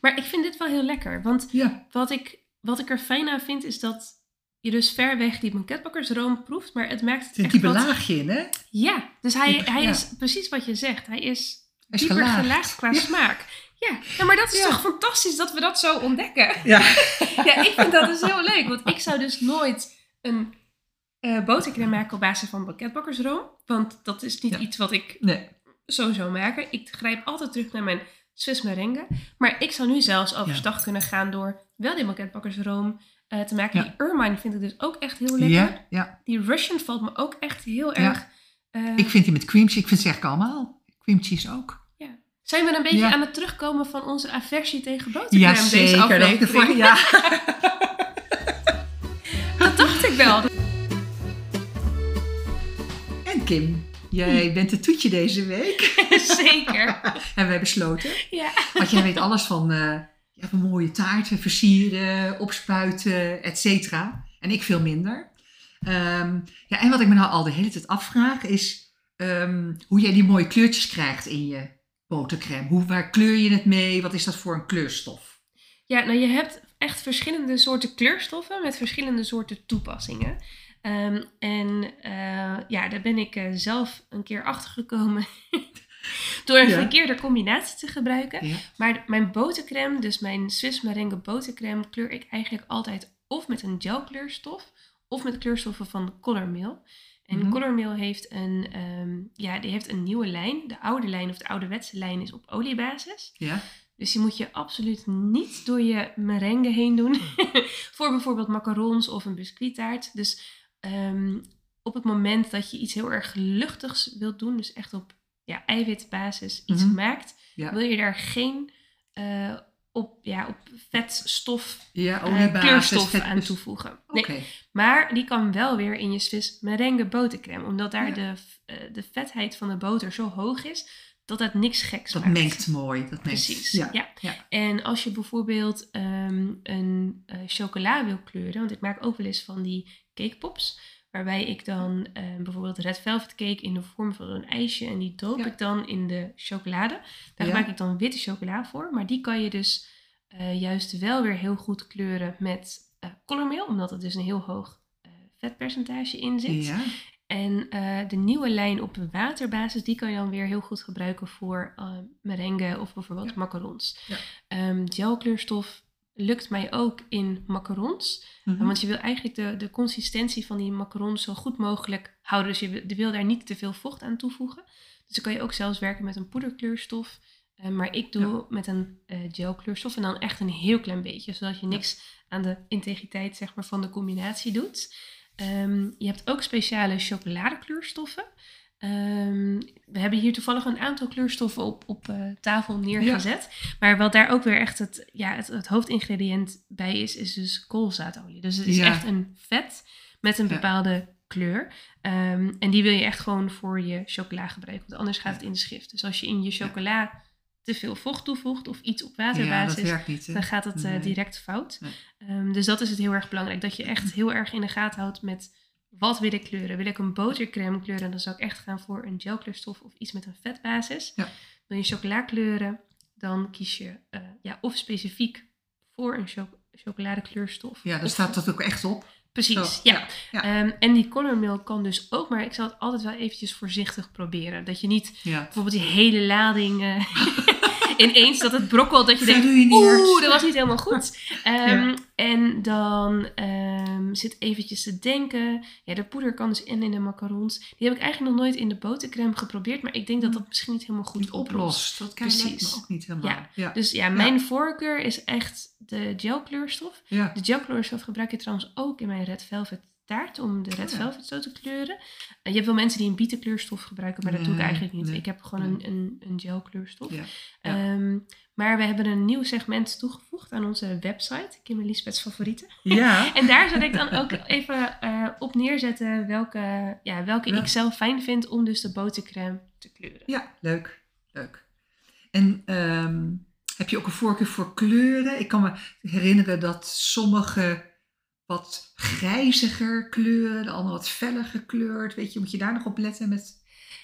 maar ik vind dit wel heel lekker, want Ja. Wat ik, wat ik er fijn aan vind, is dat je dus ver weg die banketbakkersroom proeft, maar het maakt het echt diepe wat... laagje in, hè? Ja, dus hij, hij ja. is precies wat je zegt. Hij is Hij is dieper gelaagd. gelaagd, qua Ja. smaak. Ja. ja, maar dat is Ja. toch fantastisch dat we dat zo ontdekken. Ja. *laughs* ja, ik vind dat dus heel leuk, want ik zou dus nooit een eh botercrème maken op basis van banketbakkersroom, want dat is niet iets wat ik Nee. zou maken. Ik grijp altijd terug naar mijn Swiss merengue. Maar ik zou nu zelfs overstag kunnen gaan door wel die banketbakkersroom eh, te maken. Die ermine vind ik dus ook echt heel lekker. Ja. Die Russian valt me ook echt heel erg... eh, Ik vind die met cream cheese, ik vind ze eigenlijk allemaal. Cream cheese ook. Zijn we een beetje Ja. aan het terugkomen van onze aversie tegen botercrème Ja, deze zeker. aflevering? Dat, ja. *laughs* Dat dacht ik wel. En Kim, jij bent het toetje deze week. *laughs* Zeker. *laughs* Hebben wij besloten. Ja. Want jij weet alles van, eh, ja, mooie taarten, versieren, opspuiten, et cetera. En ik veel minder. Ehm, ja, en wat ik me nou al de hele tijd afvraag is ehm, hoe jij die mooie kleurtjes krijgt in je botercrème. Hoe, waar kleur je het mee? Wat is dat voor een kleurstof? Ja, nou je hebt echt verschillende soorten kleurstoffen met verschillende soorten toepassingen. Ehm, en eh, ja, daar ben ik eh, zelf een keer achter gekomen *laughs* door een Ja. verkeerde combinatie te gebruiken. Ja. Maar mijn botercrème, dus mijn Swiss merengue botercrème, kleur ik eigenlijk altijd of met een gelkleurstof of met kleurstoffen van Colormeal. En Mhm. Colormeal heeft een, ehm, ja, die heeft een nieuwe lijn. De oude lijn of de ouderwetse lijn is op oliebasis. Ja? Dus die moet je absoluut niet door je merengue heen doen. *laughs* Voor bijvoorbeeld macarons of een biscuittaart. Dus ehm, op het moment dat je iets heel erg luchtigs wilt doen, dus echt op ja, eiwitbasis iets Mhm. maakt, Ja. wil je daar geen eh, op, ja, op vetstof, Ja, eh, oliebasis. kleurstof vet- aan toevoegen. Nee, maar die kan wel weer in je Swiss merengue botercrème. Omdat daar Ja. de, eh, de vetheid van de boter zo hoog is, dat het niks geks Dat maakt. mengt mooi. Dat mengt. Precies, Ja. ja. ja. En als je bijvoorbeeld ehm, een eh, chocola wil kleuren, want ik maak ook wel eens van die cakepops, waarbij ik dan eh, bijvoorbeeld red velvet cake in de vorm van een ijsje en die doop Ja. ik dan in de chocolade. Daar Ja. maak ik dan witte chocola voor, maar die kan je dus eh, juist wel weer heel goed kleuren met eh colormeel, omdat er dus een heel hoog vetpercentage in zit. Ja. En de nieuwe lijn op waterbasis, die kan je dan weer heel goed gebruiken voor merengue of bijvoorbeeld macarons. Ja. Ehm, gelkleurstof lukt mij ook in macarons. Mhm. Want je wil eigenlijk de, de consistentie van die macarons zo goed mogelijk houden. Dus je wil, je wil daar niet te veel vocht aan toevoegen. Dus dan kan je ook zelfs werken met een poederkleurstof. Eh, maar ik doe met een eh, gelkleurstof en dan echt een heel klein beetje. Zodat je niks aan de integriteit zeg maar, van de combinatie doet. Ehm, je hebt ook speciale chocoladekleurstoffen. Ehm, we hebben hier toevallig een aantal kleurstoffen op, op eh, tafel neergezet. Maar wat daar ook weer echt het, ja, het, het hoofdingrediënt bij is, is dus koolzaadolie. Dus het is Ja. echt een vet met een Ja. bepaalde kleur. Ehm, en die wil je echt gewoon voor je chocola gebruiken. Want anders gaat het in de schrift. Dus als je in je chocola te veel vocht toevoegt of iets op waterbasis, niet. dan gaat het eh, Nee. direct fout. Nee. Ehm, dus dat is het heel erg belangrijk. Dat je echt *laughs* heel erg in de gaten houdt met wat wil ik kleuren. Wil ik een botercrème kleuren, dan zou ik echt gaan voor een gelkleurstof of iets met een vetbasis. Ja. Wil je chocola kleuren, dan kies je eh, ja, of specifiek voor een cho chocoladekleurstof. Ja, daar of- staat dat ook echt op. Precies, Zo, ja. ja. Ehm, en die colormilk kan dus ook, maar ik zal het altijd wel eventjes voorzichtig proberen. Dat je niet Ja. bijvoorbeeld die hele lading eh, *laughs* ineens dat het brokkelt. Dat je denkt, oeh, dat was niet helemaal goed. *laughs* Ehm, Ja. En dan ehm, zit eventjes te denken. Ja, de poeder kan dus in in de macarons. Die heb ik eigenlijk nog nooit in de botercrème geprobeerd. Maar ik denk dat dat misschien niet helemaal goed Niet oplost. Dat kan Precies. ook niet helemaal. Ja. Ja. Dus ja, mijn voorkeur is echt de gelkleurstof. De gelkleurstof gebruik je trouwens ook in mijn red velvet taart om de red ja. velvet zo te kleuren. En je hebt wel mensen die een bietenkleurstof gebruiken, maar dat doe ik Nee, eigenlijk niet. Ik heb gewoon nee. een, een, een gelkleurstof. Ja. Ja. Ehm, maar we hebben een nieuw segment toegevoegd aan onze website, Kim en Lisbeth's favorieten. ja. *laughs* En daar zal ik dan ook even eh, op neerzetten welke, ja, welke Ja. ik zelf fijn vind om dus de botercrème te kleuren. Ja, leuk. Leuk. En ehm, heb je ook een voorkeur voor kleuren? Ik kan me herinneren dat sommige wat grijziger kleuren, de andere wat feller gekleurd. Weet je, moet je daar nog op letten met...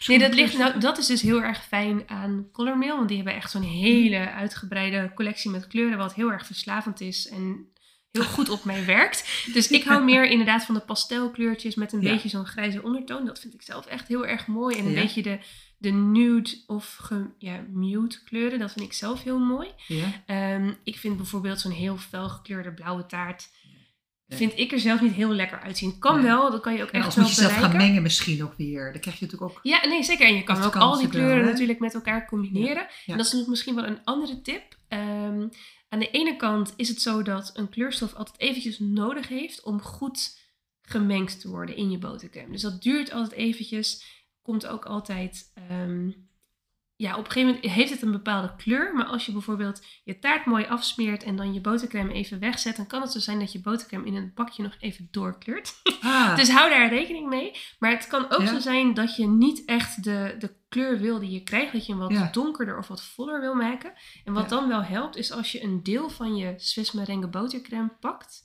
Nee, dat, ligt, nou, dat is dus heel erg fijn aan Colormail. Want die hebben echt zo'n hele uitgebreide collectie met kleuren. Wat heel erg verslavend is en heel goed op mij werkt. Dus ik hou meer inderdaad van de pastelkleurtjes met een Ja. beetje zo'n grijze ondertoon. Dat vind ik zelf echt heel erg mooi. En een Ja. beetje de, de nude of ge, ja, mute kleuren. Dat vind ik zelf heel mooi. Ja, Ehm, ik vind bijvoorbeeld zo'n heel fel gekleurde blauwe taart... Nee. Vind ik er zelf niet heel lekker uitzien. Kan Nee. wel, dat kan je ook echt als wel moet je zelf gaan mengen misschien ook weer. Dan krijg je natuurlijk ook... Ja, nee, zeker. En je kan ook al die wel, kleuren natuurlijk met elkaar combineren. Ja. En dat is misschien wel een andere tip. Ehm, aan de ene kant is het zo dat een kleurstof altijd eventjes nodig heeft om goed gemengd te worden in je botercrème. Dus dat duurt altijd eventjes. Komt ook altijd... ehm, ja, op een gegeven moment heeft het een bepaalde kleur. Maar als je bijvoorbeeld je taart mooi afsmeert en dan je botercrème even wegzet... dan kan het zo zijn dat je botercrème in een bakje nog even doorkleurt. *laughs* Ah, Dus hou daar rekening mee. Maar het kan ook Ja. zo zijn dat je niet echt de, de kleur wil die je krijgt. Dat je hem wat Ja. donkerder of wat voller wil maken. En wat Ja. dan wel helpt, is als je een deel van je Swiss merengue botercrème pakt.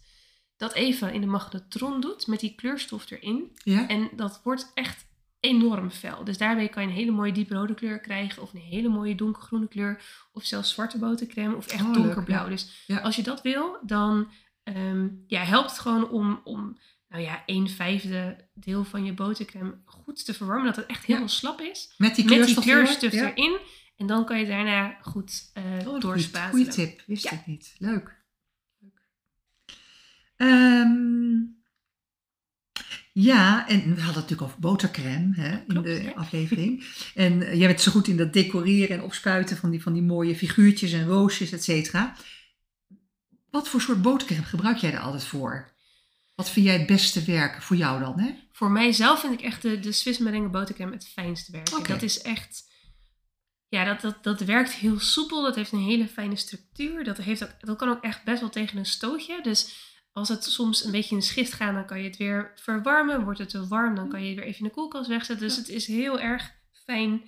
Dat even in de magnetron doet met die kleurstof erin. En dat wordt echt enorm fel. Dus daarmee kan je een hele mooie dieprode kleur krijgen. Of een hele mooie donkergroene kleur. Of zelfs zwarte botercrème. Of echt Oh, donkerblauw. ja. Dus Ja. als je dat wil, dan ehm, ja, helpt het gewoon om, om nou ja, een vijfde deel van je botercrème goed te verwarmen. Dat het echt helemaal slap is. Met die Met die kleurstof, erin. En dan kan je daarna goed eh Oh, doorspatelen. Goeie tip, wist ik niet. Leuk. Leuk. Ehm, ja, en we hadden het natuurlijk over botercrème hè, in de ja. aflevering. En eh, jij bent zo goed in dat decoreren en opspuiten van die, van die mooie figuurtjes en roosjes, et cetera. Wat voor soort botercrème gebruik jij er altijd voor? Wat vind jij het beste werken voor jou dan? Hè? Voor mijzelf vind ik echt de, de Swiss merengue botercrème het fijnste werken. Dat is echt... ja, dat, dat, dat werkt heel soepel. Dat heeft een hele fijne structuur. Dat, heeft ook, dat kan ook echt best wel tegen een stootje. Dus als het soms een beetje in de schist gaat, dan kan je het weer verwarmen. Wordt het te warm, dan kan je het weer even in de koelkast wegzetten. Dus het is heel erg fijn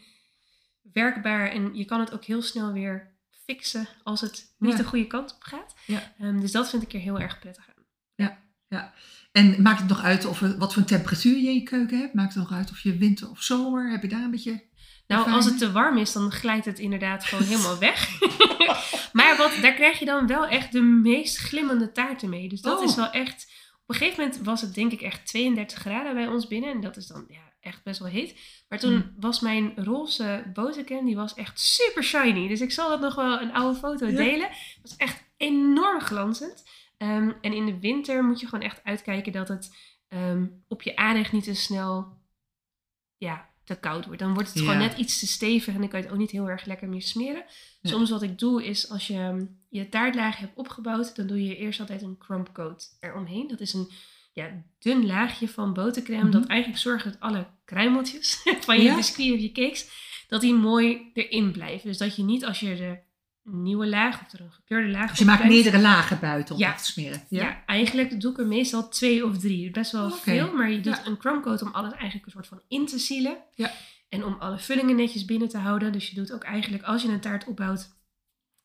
werkbaar. En je kan het ook heel snel weer fixen als het niet Ja. de goede kant op gaat. Ja. Ehm, dus dat vind ik er heel erg prettig aan. En maakt het nog uit of, wat voor een temperatuur je in je keuken hebt? Maakt het nog uit of je winter of zomer? Heb je daar een beetje... Nou, ervaring als het te warm is, dan glijdt het inderdaad gewoon *laughs* helemaal weg. *laughs* maar wat, daar krijg je dan wel echt de meest glimmende taarten mee. Dus dat Oh. is wel echt... Op een gegeven moment was het denk ik echt 32 graden bij ons binnen. En dat is dan ja, echt best wel heet. Maar toen Hmm. was mijn roze botercrème, die was echt super shiny. Dus ik zal dat nog wel een oude foto Ja. delen. Het was echt enorm glanzend. Ehm, en in de winter moet je gewoon echt uitkijken dat het ehm, op je aanrecht niet te snel ja, te koud wordt. Dan wordt het Ja. gewoon net iets te stevig en dan kan je het ook niet heel erg lekker meer smeren. Ja. Soms wat ik doe is als je ehm, je taartlaag hebt opgebouwd, dan doe je eerst altijd een crumb coat eromheen. Dat is een ja, dun laagje van botercrème Mhm. dat eigenlijk zorgt dat alle kruimeltjes *laughs* van je Ja. biscuit of je cakes, dat die mooi erin blijven. Dus dat je niet als je de nieuwe laag of er een gekleurde laag Dus je maakt meerdere lagen buiten om Ja. te smeren. ja. eigenlijk doe ik er meestal twee of drie. Best wel Oké. veel, maar je doet Ja. een crumbcoat om alles eigenlijk een soort van in te zielen. Ja. En om alle vullingen netjes binnen te houden. Dus je doet ook eigenlijk, als je een taart opbouwt,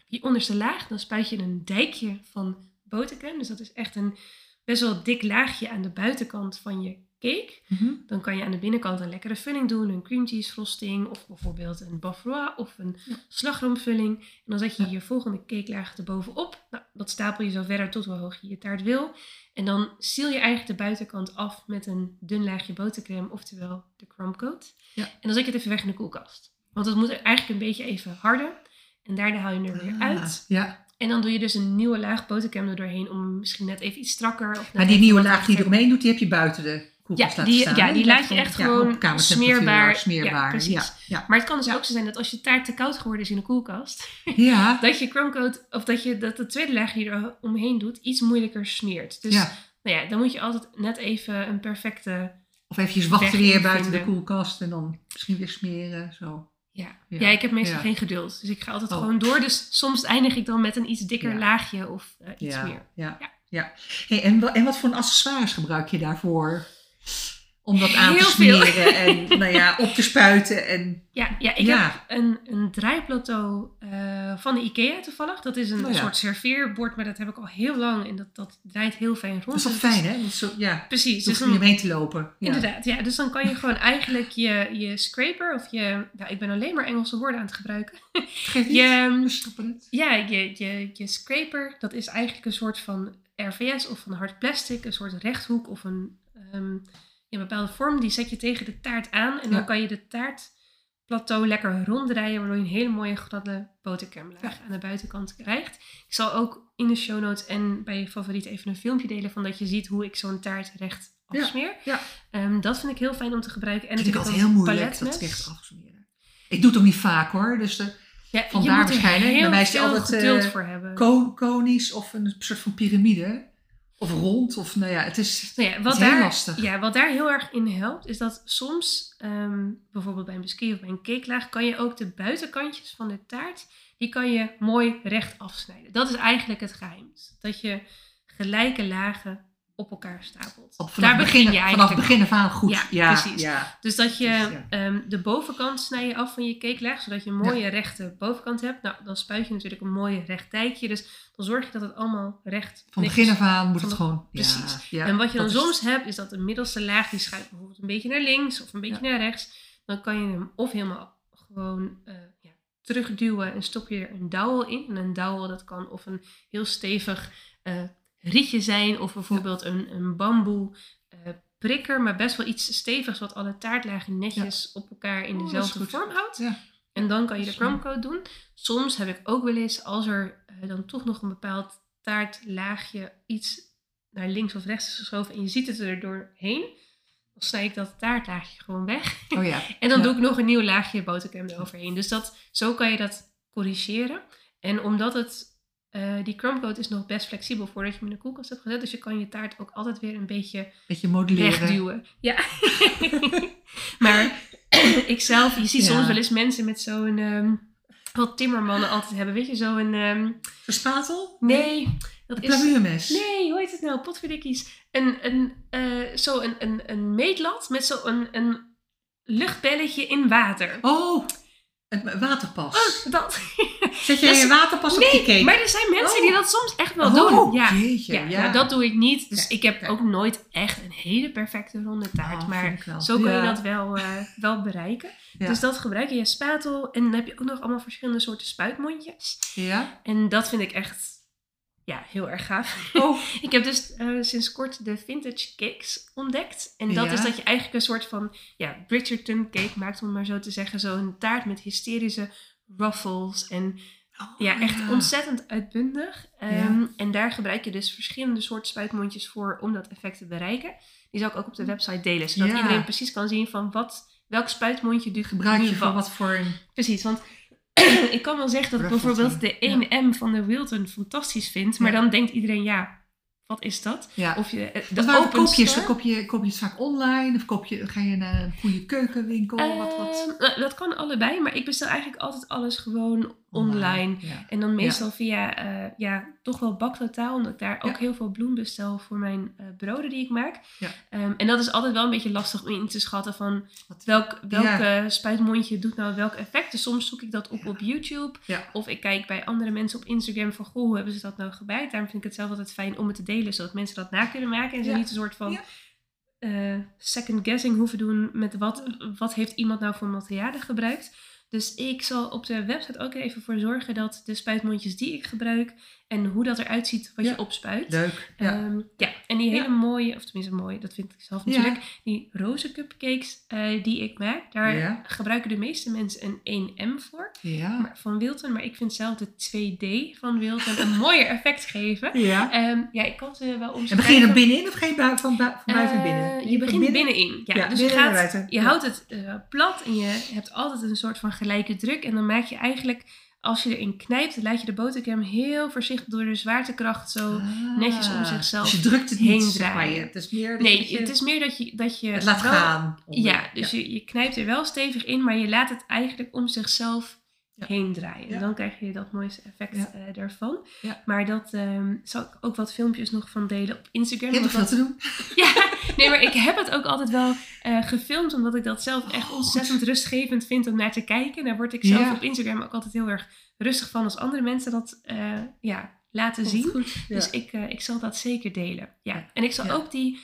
die onderste laag, dan spuit je een dijkje van botercrème. Dus dat is echt een best wel dik laagje aan de buitenkant van je cake. Mhm. Dan kan je aan de binnenkant een lekkere vulling doen, een cream cheese frosting of bijvoorbeeld een bavarois of een Ja. slagroomvulling. En dan zet je Ja. je volgende cakelaag erbovenop. Nou, dat stapel je zo verder tot hoe hoog je je taart wil. En dan seal je eigenlijk de buitenkant af met een dun laagje botercrème, oftewel de crumb coat. Ja. En dan zet je het even weg in de koelkast. Want het moet eigenlijk een beetje even harder. En daarna haal je hem er weer Ah, uit. Ja, En dan doe je dus een nieuwe laag botercrème er doorheen om misschien net even iets strakker. Of maar die nieuwe laag die je eromheen doet, die heb je buiten de koelkast Ja, laten die, staan. ja, die laat je echt gewoon smeerbaar. smeerbaar. Ja. Ja. Maar het kan dus ook zo zijn dat als je taart te koud geworden is in de koelkast, *laughs* ja. dat je crumbcoat of dat je dat de tweede laag die je er omheen doet iets moeilijker smeert. Dus ja. nou ja, dan moet je altijd net even een perfecte. Of eventjes wachten weer buiten de koelkast en dan misschien weer smeren. Zo. Ja, Ja. ja. ik heb meestal Ja. geen geduld, dus ik ga altijd Oh. gewoon door. Dus soms eindig ik dan met een iets dikker Ja. laagje of eh, iets meer. Ja, Ja. Hey, en, en wat voor accessoires gebruik je daarvoor? Om dat aan te veel. smeren en *laughs* nou ja, op te spuiten. En, Ja, ja ik Ja. heb een, een draaiplateau eh, van de IKEA toevallig. Dat is een Oh ja. soort serveerbord, maar dat heb ik al heel lang en dat, dat draait heel fijn rond. dat is het fijn, hè? Dat is zo, ja, Precies. dus om mee te lopen. Ja. Inderdaad, ja. Dus dan kan je gewoon eigenlijk je, je scraper of je... Nou, ik ben alleen maar Engelse woorden aan het gebruiken. Je, het. ja, je, je, je scraper, dat is eigenlijk een soort van RVS of een hard plastic. Een soort rechthoek of een, ehm, een bepaalde vorm. Die zet je tegen de taart aan. En dan Ja. kan je de taartplateau lekker ronddraaien. Waardoor je een hele mooie gladde botercrème laag aan de buitenkant krijgt. Ik zal ook in de show notes en bij je favoriet even een filmpje delen. Van dat je ziet hoe ik zo'n taart recht afsmeer. ja. Ehm, dat vind ik heel fijn om te gebruiken. En Dat vind ik altijd heel moeilijk, dat recht afsmeren. Ik doe het ook niet vaak hoor. Dus de Ja, Vandaar er waarschijnlijk. Bij mij is het altijd, geduld eh, voor hebben. ko- konisch of een soort van piramide. Of rond. Of nou ja, het is, Nou ja, wat, is heel daar, lastig. ja, wat daar heel erg in helpt, is dat soms, ehm, bijvoorbeeld bij een biscuit of bij een cakelaag, kan je ook de buitenkantjes van de taart, die kan je mooi recht afsnijden. Dat is eigenlijk het geheim. Dat je gelijke lagen op elkaar stapelt. Op- vanaf, daar begin, je vanaf eigenlijk. begin af aan goed. Ja, Ja, precies. Ja. Dus dat je ja. ehm, de bovenkant snij je af van je cakelaag, zodat je een mooie rechte bovenkant hebt. Nou, dan spuit je natuurlijk een mooie recht dijkje. Dus dan zorg je dat het allemaal recht Van netjes begin af aan moet het gewoon. Precies. En wat je dan soms hebt, is dat de middelste laag, die schuift bijvoorbeeld een beetje naar links of een beetje naar rechts. Dan kan je hem of helemaal gewoon eh, terugduwen en stop je er een dowel in. En een dowel, dat kan of een heel stevig eh, rietje zijn, of bijvoorbeeld een, een bamboe eh, prikker, maar best wel iets stevigs wat alle taartlagen netjes op elkaar in Oh, dezelfde vorm houdt. Ja. En dan kan je de crumbcoat doen. Soms heb ik ook wel eens, als er eh, dan toch nog een bepaald taartlaagje iets naar links of rechts is geschoven en je ziet het er doorheen, dan snij ik dat taartlaagje gewoon weg. Oh ja. *laughs* En dan doe ik nog een nieuw laagje botercrème eroverheen. Dus dat, zo kan je dat corrigeren. En omdat het, eh, die crumbcoat is nog best flexibel voordat je hem in de koelkast hebt gezet. Dus je kan je taart ook altijd weer een beetje Beetje modelleren. wegduwen. Ja. *laughs* maar *clears throat* ik zelf, je ziet Ja. soms wel eens mensen met zo'n ehm, wat timmermannen altijd hebben. Weet je, zo'n... ehm Verspatel? nee, dat Een plamuurmes? Nee, hoe heet het nou? Potverdikkies. Een, een, eh, zo een, een, een meetlat met zo'n een, een luchtbelletje in water. Oh, een waterpas. Oh, dat. *laughs* Zet jij dus- een waterpas op je nee, cake? maar er zijn mensen Oh. die dat soms echt wel Oh, doen. Ja, jeetje, ja, ja. nou, dat doe ik niet. Dus Ja, ik heb ook nooit echt een hele perfecte ronde taart. Oh, maar zo kun je dat wel, eh, wel bereiken. Dus dat gebruik je je spatel. En dan heb je ook nog allemaal verschillende soorten spuitmondjes. Ja? En dat vind ik echt ja, heel erg gaaf. Oh, *laughs* Ik heb dus eh, sinds kort de vintage cakes ontdekt. En dat Ja. is dat je eigenlijk een soort van ja, Bridgerton cake maakt, om het maar zo te zeggen. Zo'n taart met hysterische ruffles en Oh, ja, echt ontzettend uitbundig. Ehm, Ja. En daar gebruik je dus verschillende soorten spuitmondjes voor om dat effect te bereiken. Die zal ik ook op de website delen, zodat iedereen precies kan zien van wat, welk spuitmondje du Gebruik je nu voor wat. voor. Precies, want *clears throat* ik kan wel zeggen dat ik bijvoorbeeld de ja. 1M van de Wilton fantastisch vind. Maar Ja. dan denkt iedereen, ja, wat is dat? Ja. Of je, eh, de Wat waren store. Koop je, koop je het vaak online? Of koop je, ga je naar een goede keukenwinkel? wat, wat? Ehm, dat kan allebei, maar ik bestel eigenlijk altijd alles gewoon online. Ja. En dan meestal via, eh, ja, toch wel baktotaal, omdat ik daar ook heel veel bloem bestel voor mijn eh, broden die ik maak. Ehm, en dat is altijd wel een beetje lastig om in te schatten van Wat- welk, welk Ja. eh, spuitmondje doet nou welk effect. Dus soms zoek ik dat op op YouTube. Of ik kijk bij andere mensen op Instagram van, goh, hoe hebben ze dat nou gebruikt? Daarom vind ik het zelf altijd fijn om het te delen, zodat mensen dat na kunnen maken. En ze niet een soort van eh, second guessing hoeven doen met wat, wat heeft iemand nou voor materialen gebruikt. Dus ik zal op de website ook even voor zorgen dat de spuitmondjes die ik gebruik en hoe dat eruit ziet wat Ja. je opspuit. Leuk. Ja. Ehm, ja, en die Ja. hele mooie, of tenminste mooi, dat vind ik zelf natuurlijk, die roze cupcakes eh, die ik maak, daar gebruiken de meeste mensen een 1M voor maar, van Wilton. Maar ik vind zelf de 2D van Wilton een *laughs* mooier effect geven. ja. Ehm, ja, ik kan ze wel En omschrijven. begin je er binnenin of bui- van, van buiten Eh, binnen? Je begint binnenin. Ja, dus je, binnen en gaat, je houdt het eh, plat en je hebt altijd een soort van gelijke druk. En dan maak je eigenlijk, als je erin knijpt, laat je de botercrème heel voorzichtig door de zwaartekracht zo... Ah. netjes om zichzelf Dus je drukt het heen niet, maar. draaien. Je- Het is meer dat Nee, je het is meer dat je, dat je het laat wel- gaan. onder- Ja, dus Je, je knijpt er wel stevig in, maar je laat het eigenlijk om zichzelf Ja. heen draaien. Ja. En dan krijg je dat mooiste effect eh, daarvan. Maar dat ehm, zal ik ook wat filmpjes nog van delen op Instagram. Hebt nog veel dat- te doen. Ja, *laughs* nee, maar ik heb het ook altijd wel eh, gefilmd, omdat ik dat zelf echt Oh, ontzettend rustgevend vind om naar te kijken. Daar word ik zelf Ja. op Instagram ook altijd heel erg rustig van als andere mensen dat eh, ja, laten zien. Goed. Ja. Dus ik, eh, ik zal dat zeker delen. Ja. En ik zal Ja. ook die,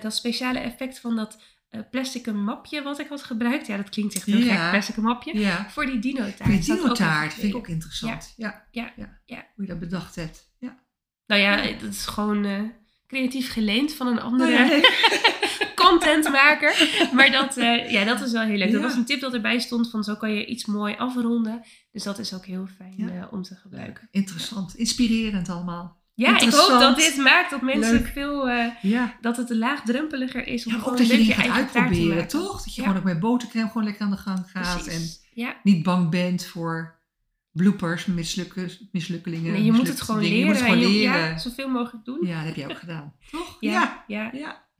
dat speciale effect van dat plastic mapje wat ik had gebruikt. Ja, dat klinkt echt heel Ja. gek, plastic mapje. ja. Voor die dino-taart. Die dino-taart vind ik ook interessant. Ja. Ja, Ja. ja. Hoe je dat bedacht hebt. Ja. Nou ja, dat is gewoon creatief geleend van een andere ja, nee. *laughs* contentmaker. Maar dat, eh, ja, dat is wel heel leuk. Dat was een tip dat erbij stond van zo kan je iets mooi afronden. Dus dat is ook heel fijn Ja. eh, om te gebruiken. Interessant. Inspirerend allemaal. Ja, ik hoop dat dit maakt dat mensen Leuk. veel... eh, Ja. dat het laagdrempeliger is om Ja, ook dat je je gaat uitproberen, toch? Dat je gewoon ook met botercrème gewoon lekker aan de gang gaat. En Precies. Niet bang bent voor bloopers, mislukken, mislukkelingen. Nee, je moet het gewoon dingen. leren. Je moet het gewoon en je- leren. Ja, zoveel mogelijk doen. Ja, dat heb je ook gedaan. *laughs* Toch? Ja, Ja.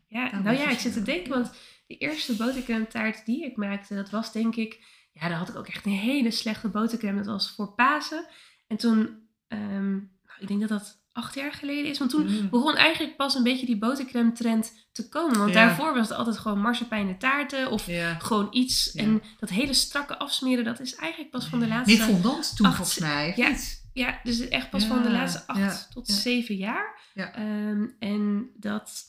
ja, Nou is ja, ik zit te denken, want de eerste botercrème taart die ik maakte, dat was denk ik, ja, daar had ik ook echt een hele slechte botercrème. Dat was voor Pasen. En toen, ehm, nou, ik denk dat dat acht jaar geleden is, want toen Mm. begon eigenlijk pas een beetje die botercrème trend te komen. Want Ja. daarvoor was het altijd gewoon marsepeinen taarten of Ja. gewoon iets. Ja. En dat hele strakke afsmeren, dat is eigenlijk pas van de laatste... Meer fondant toen acht- volgens mij. ja. niet? Ja, dus echt pas van de laatste acht tot zeven jaar. Ja. Ehm, en dat,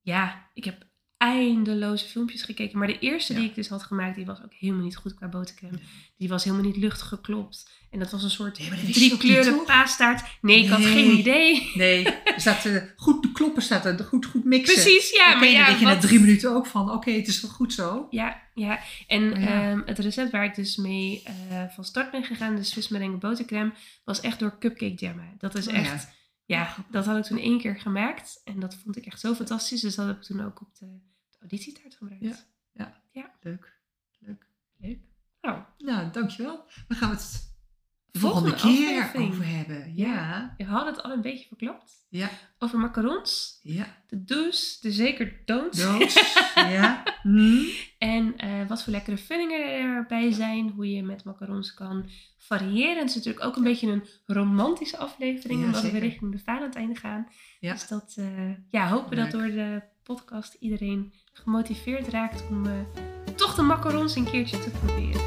ja, ik heb eindeloze filmpjes gekeken. Maar de eerste Ja. die ik dus had gemaakt, die was ook helemaal niet goed qua botercrème. Die was helemaal niet luchtig geklopt. En dat was een soort Nee, drie kleuren paastaart. Nee, ik had geen idee. Nee, *laughs* eh, goed te kloppen, staat er goed, goed mixen. Precies, ja. Maar dan ja, denk je na wat- drie minuten ook van, oké, het is wel goed zo. Ja, ja. En ja. ehm, het recept waar ik dus mee eh, van start ben gegaan, de Swiss merengue botercrème, was echt door cupcake jammen. Dat is Oh ja. echt, ja, dat had ik toen één keer gemaakt. En dat vond ik echt zo fantastisch. Dus dat heb ik toen ook op de, de auditietaart gebruikt. Ja. Leuk. Leuk. Leuk. Nou, Nou, dankjewel. Dan gaan we het de volgende, Volgende keer aflevering. over hebben. Ja, Je had het al een beetje verklapt. ja, Over macarons, ja. de do's, de zeker don'ts. *laughs* Ja. Hm. En eh, wat voor lekkere vullingen erbij zijn. Hoe je met macarons kan variëren. Het is natuurlijk ook een beetje een romantische aflevering. Ja, omdat we richting de Valentijn gaan. Ja. Dus dat, eh, ja, hopen dat Leuk. door de podcast iedereen gemotiveerd raakt om eh, toch de macarons een keertje te proberen.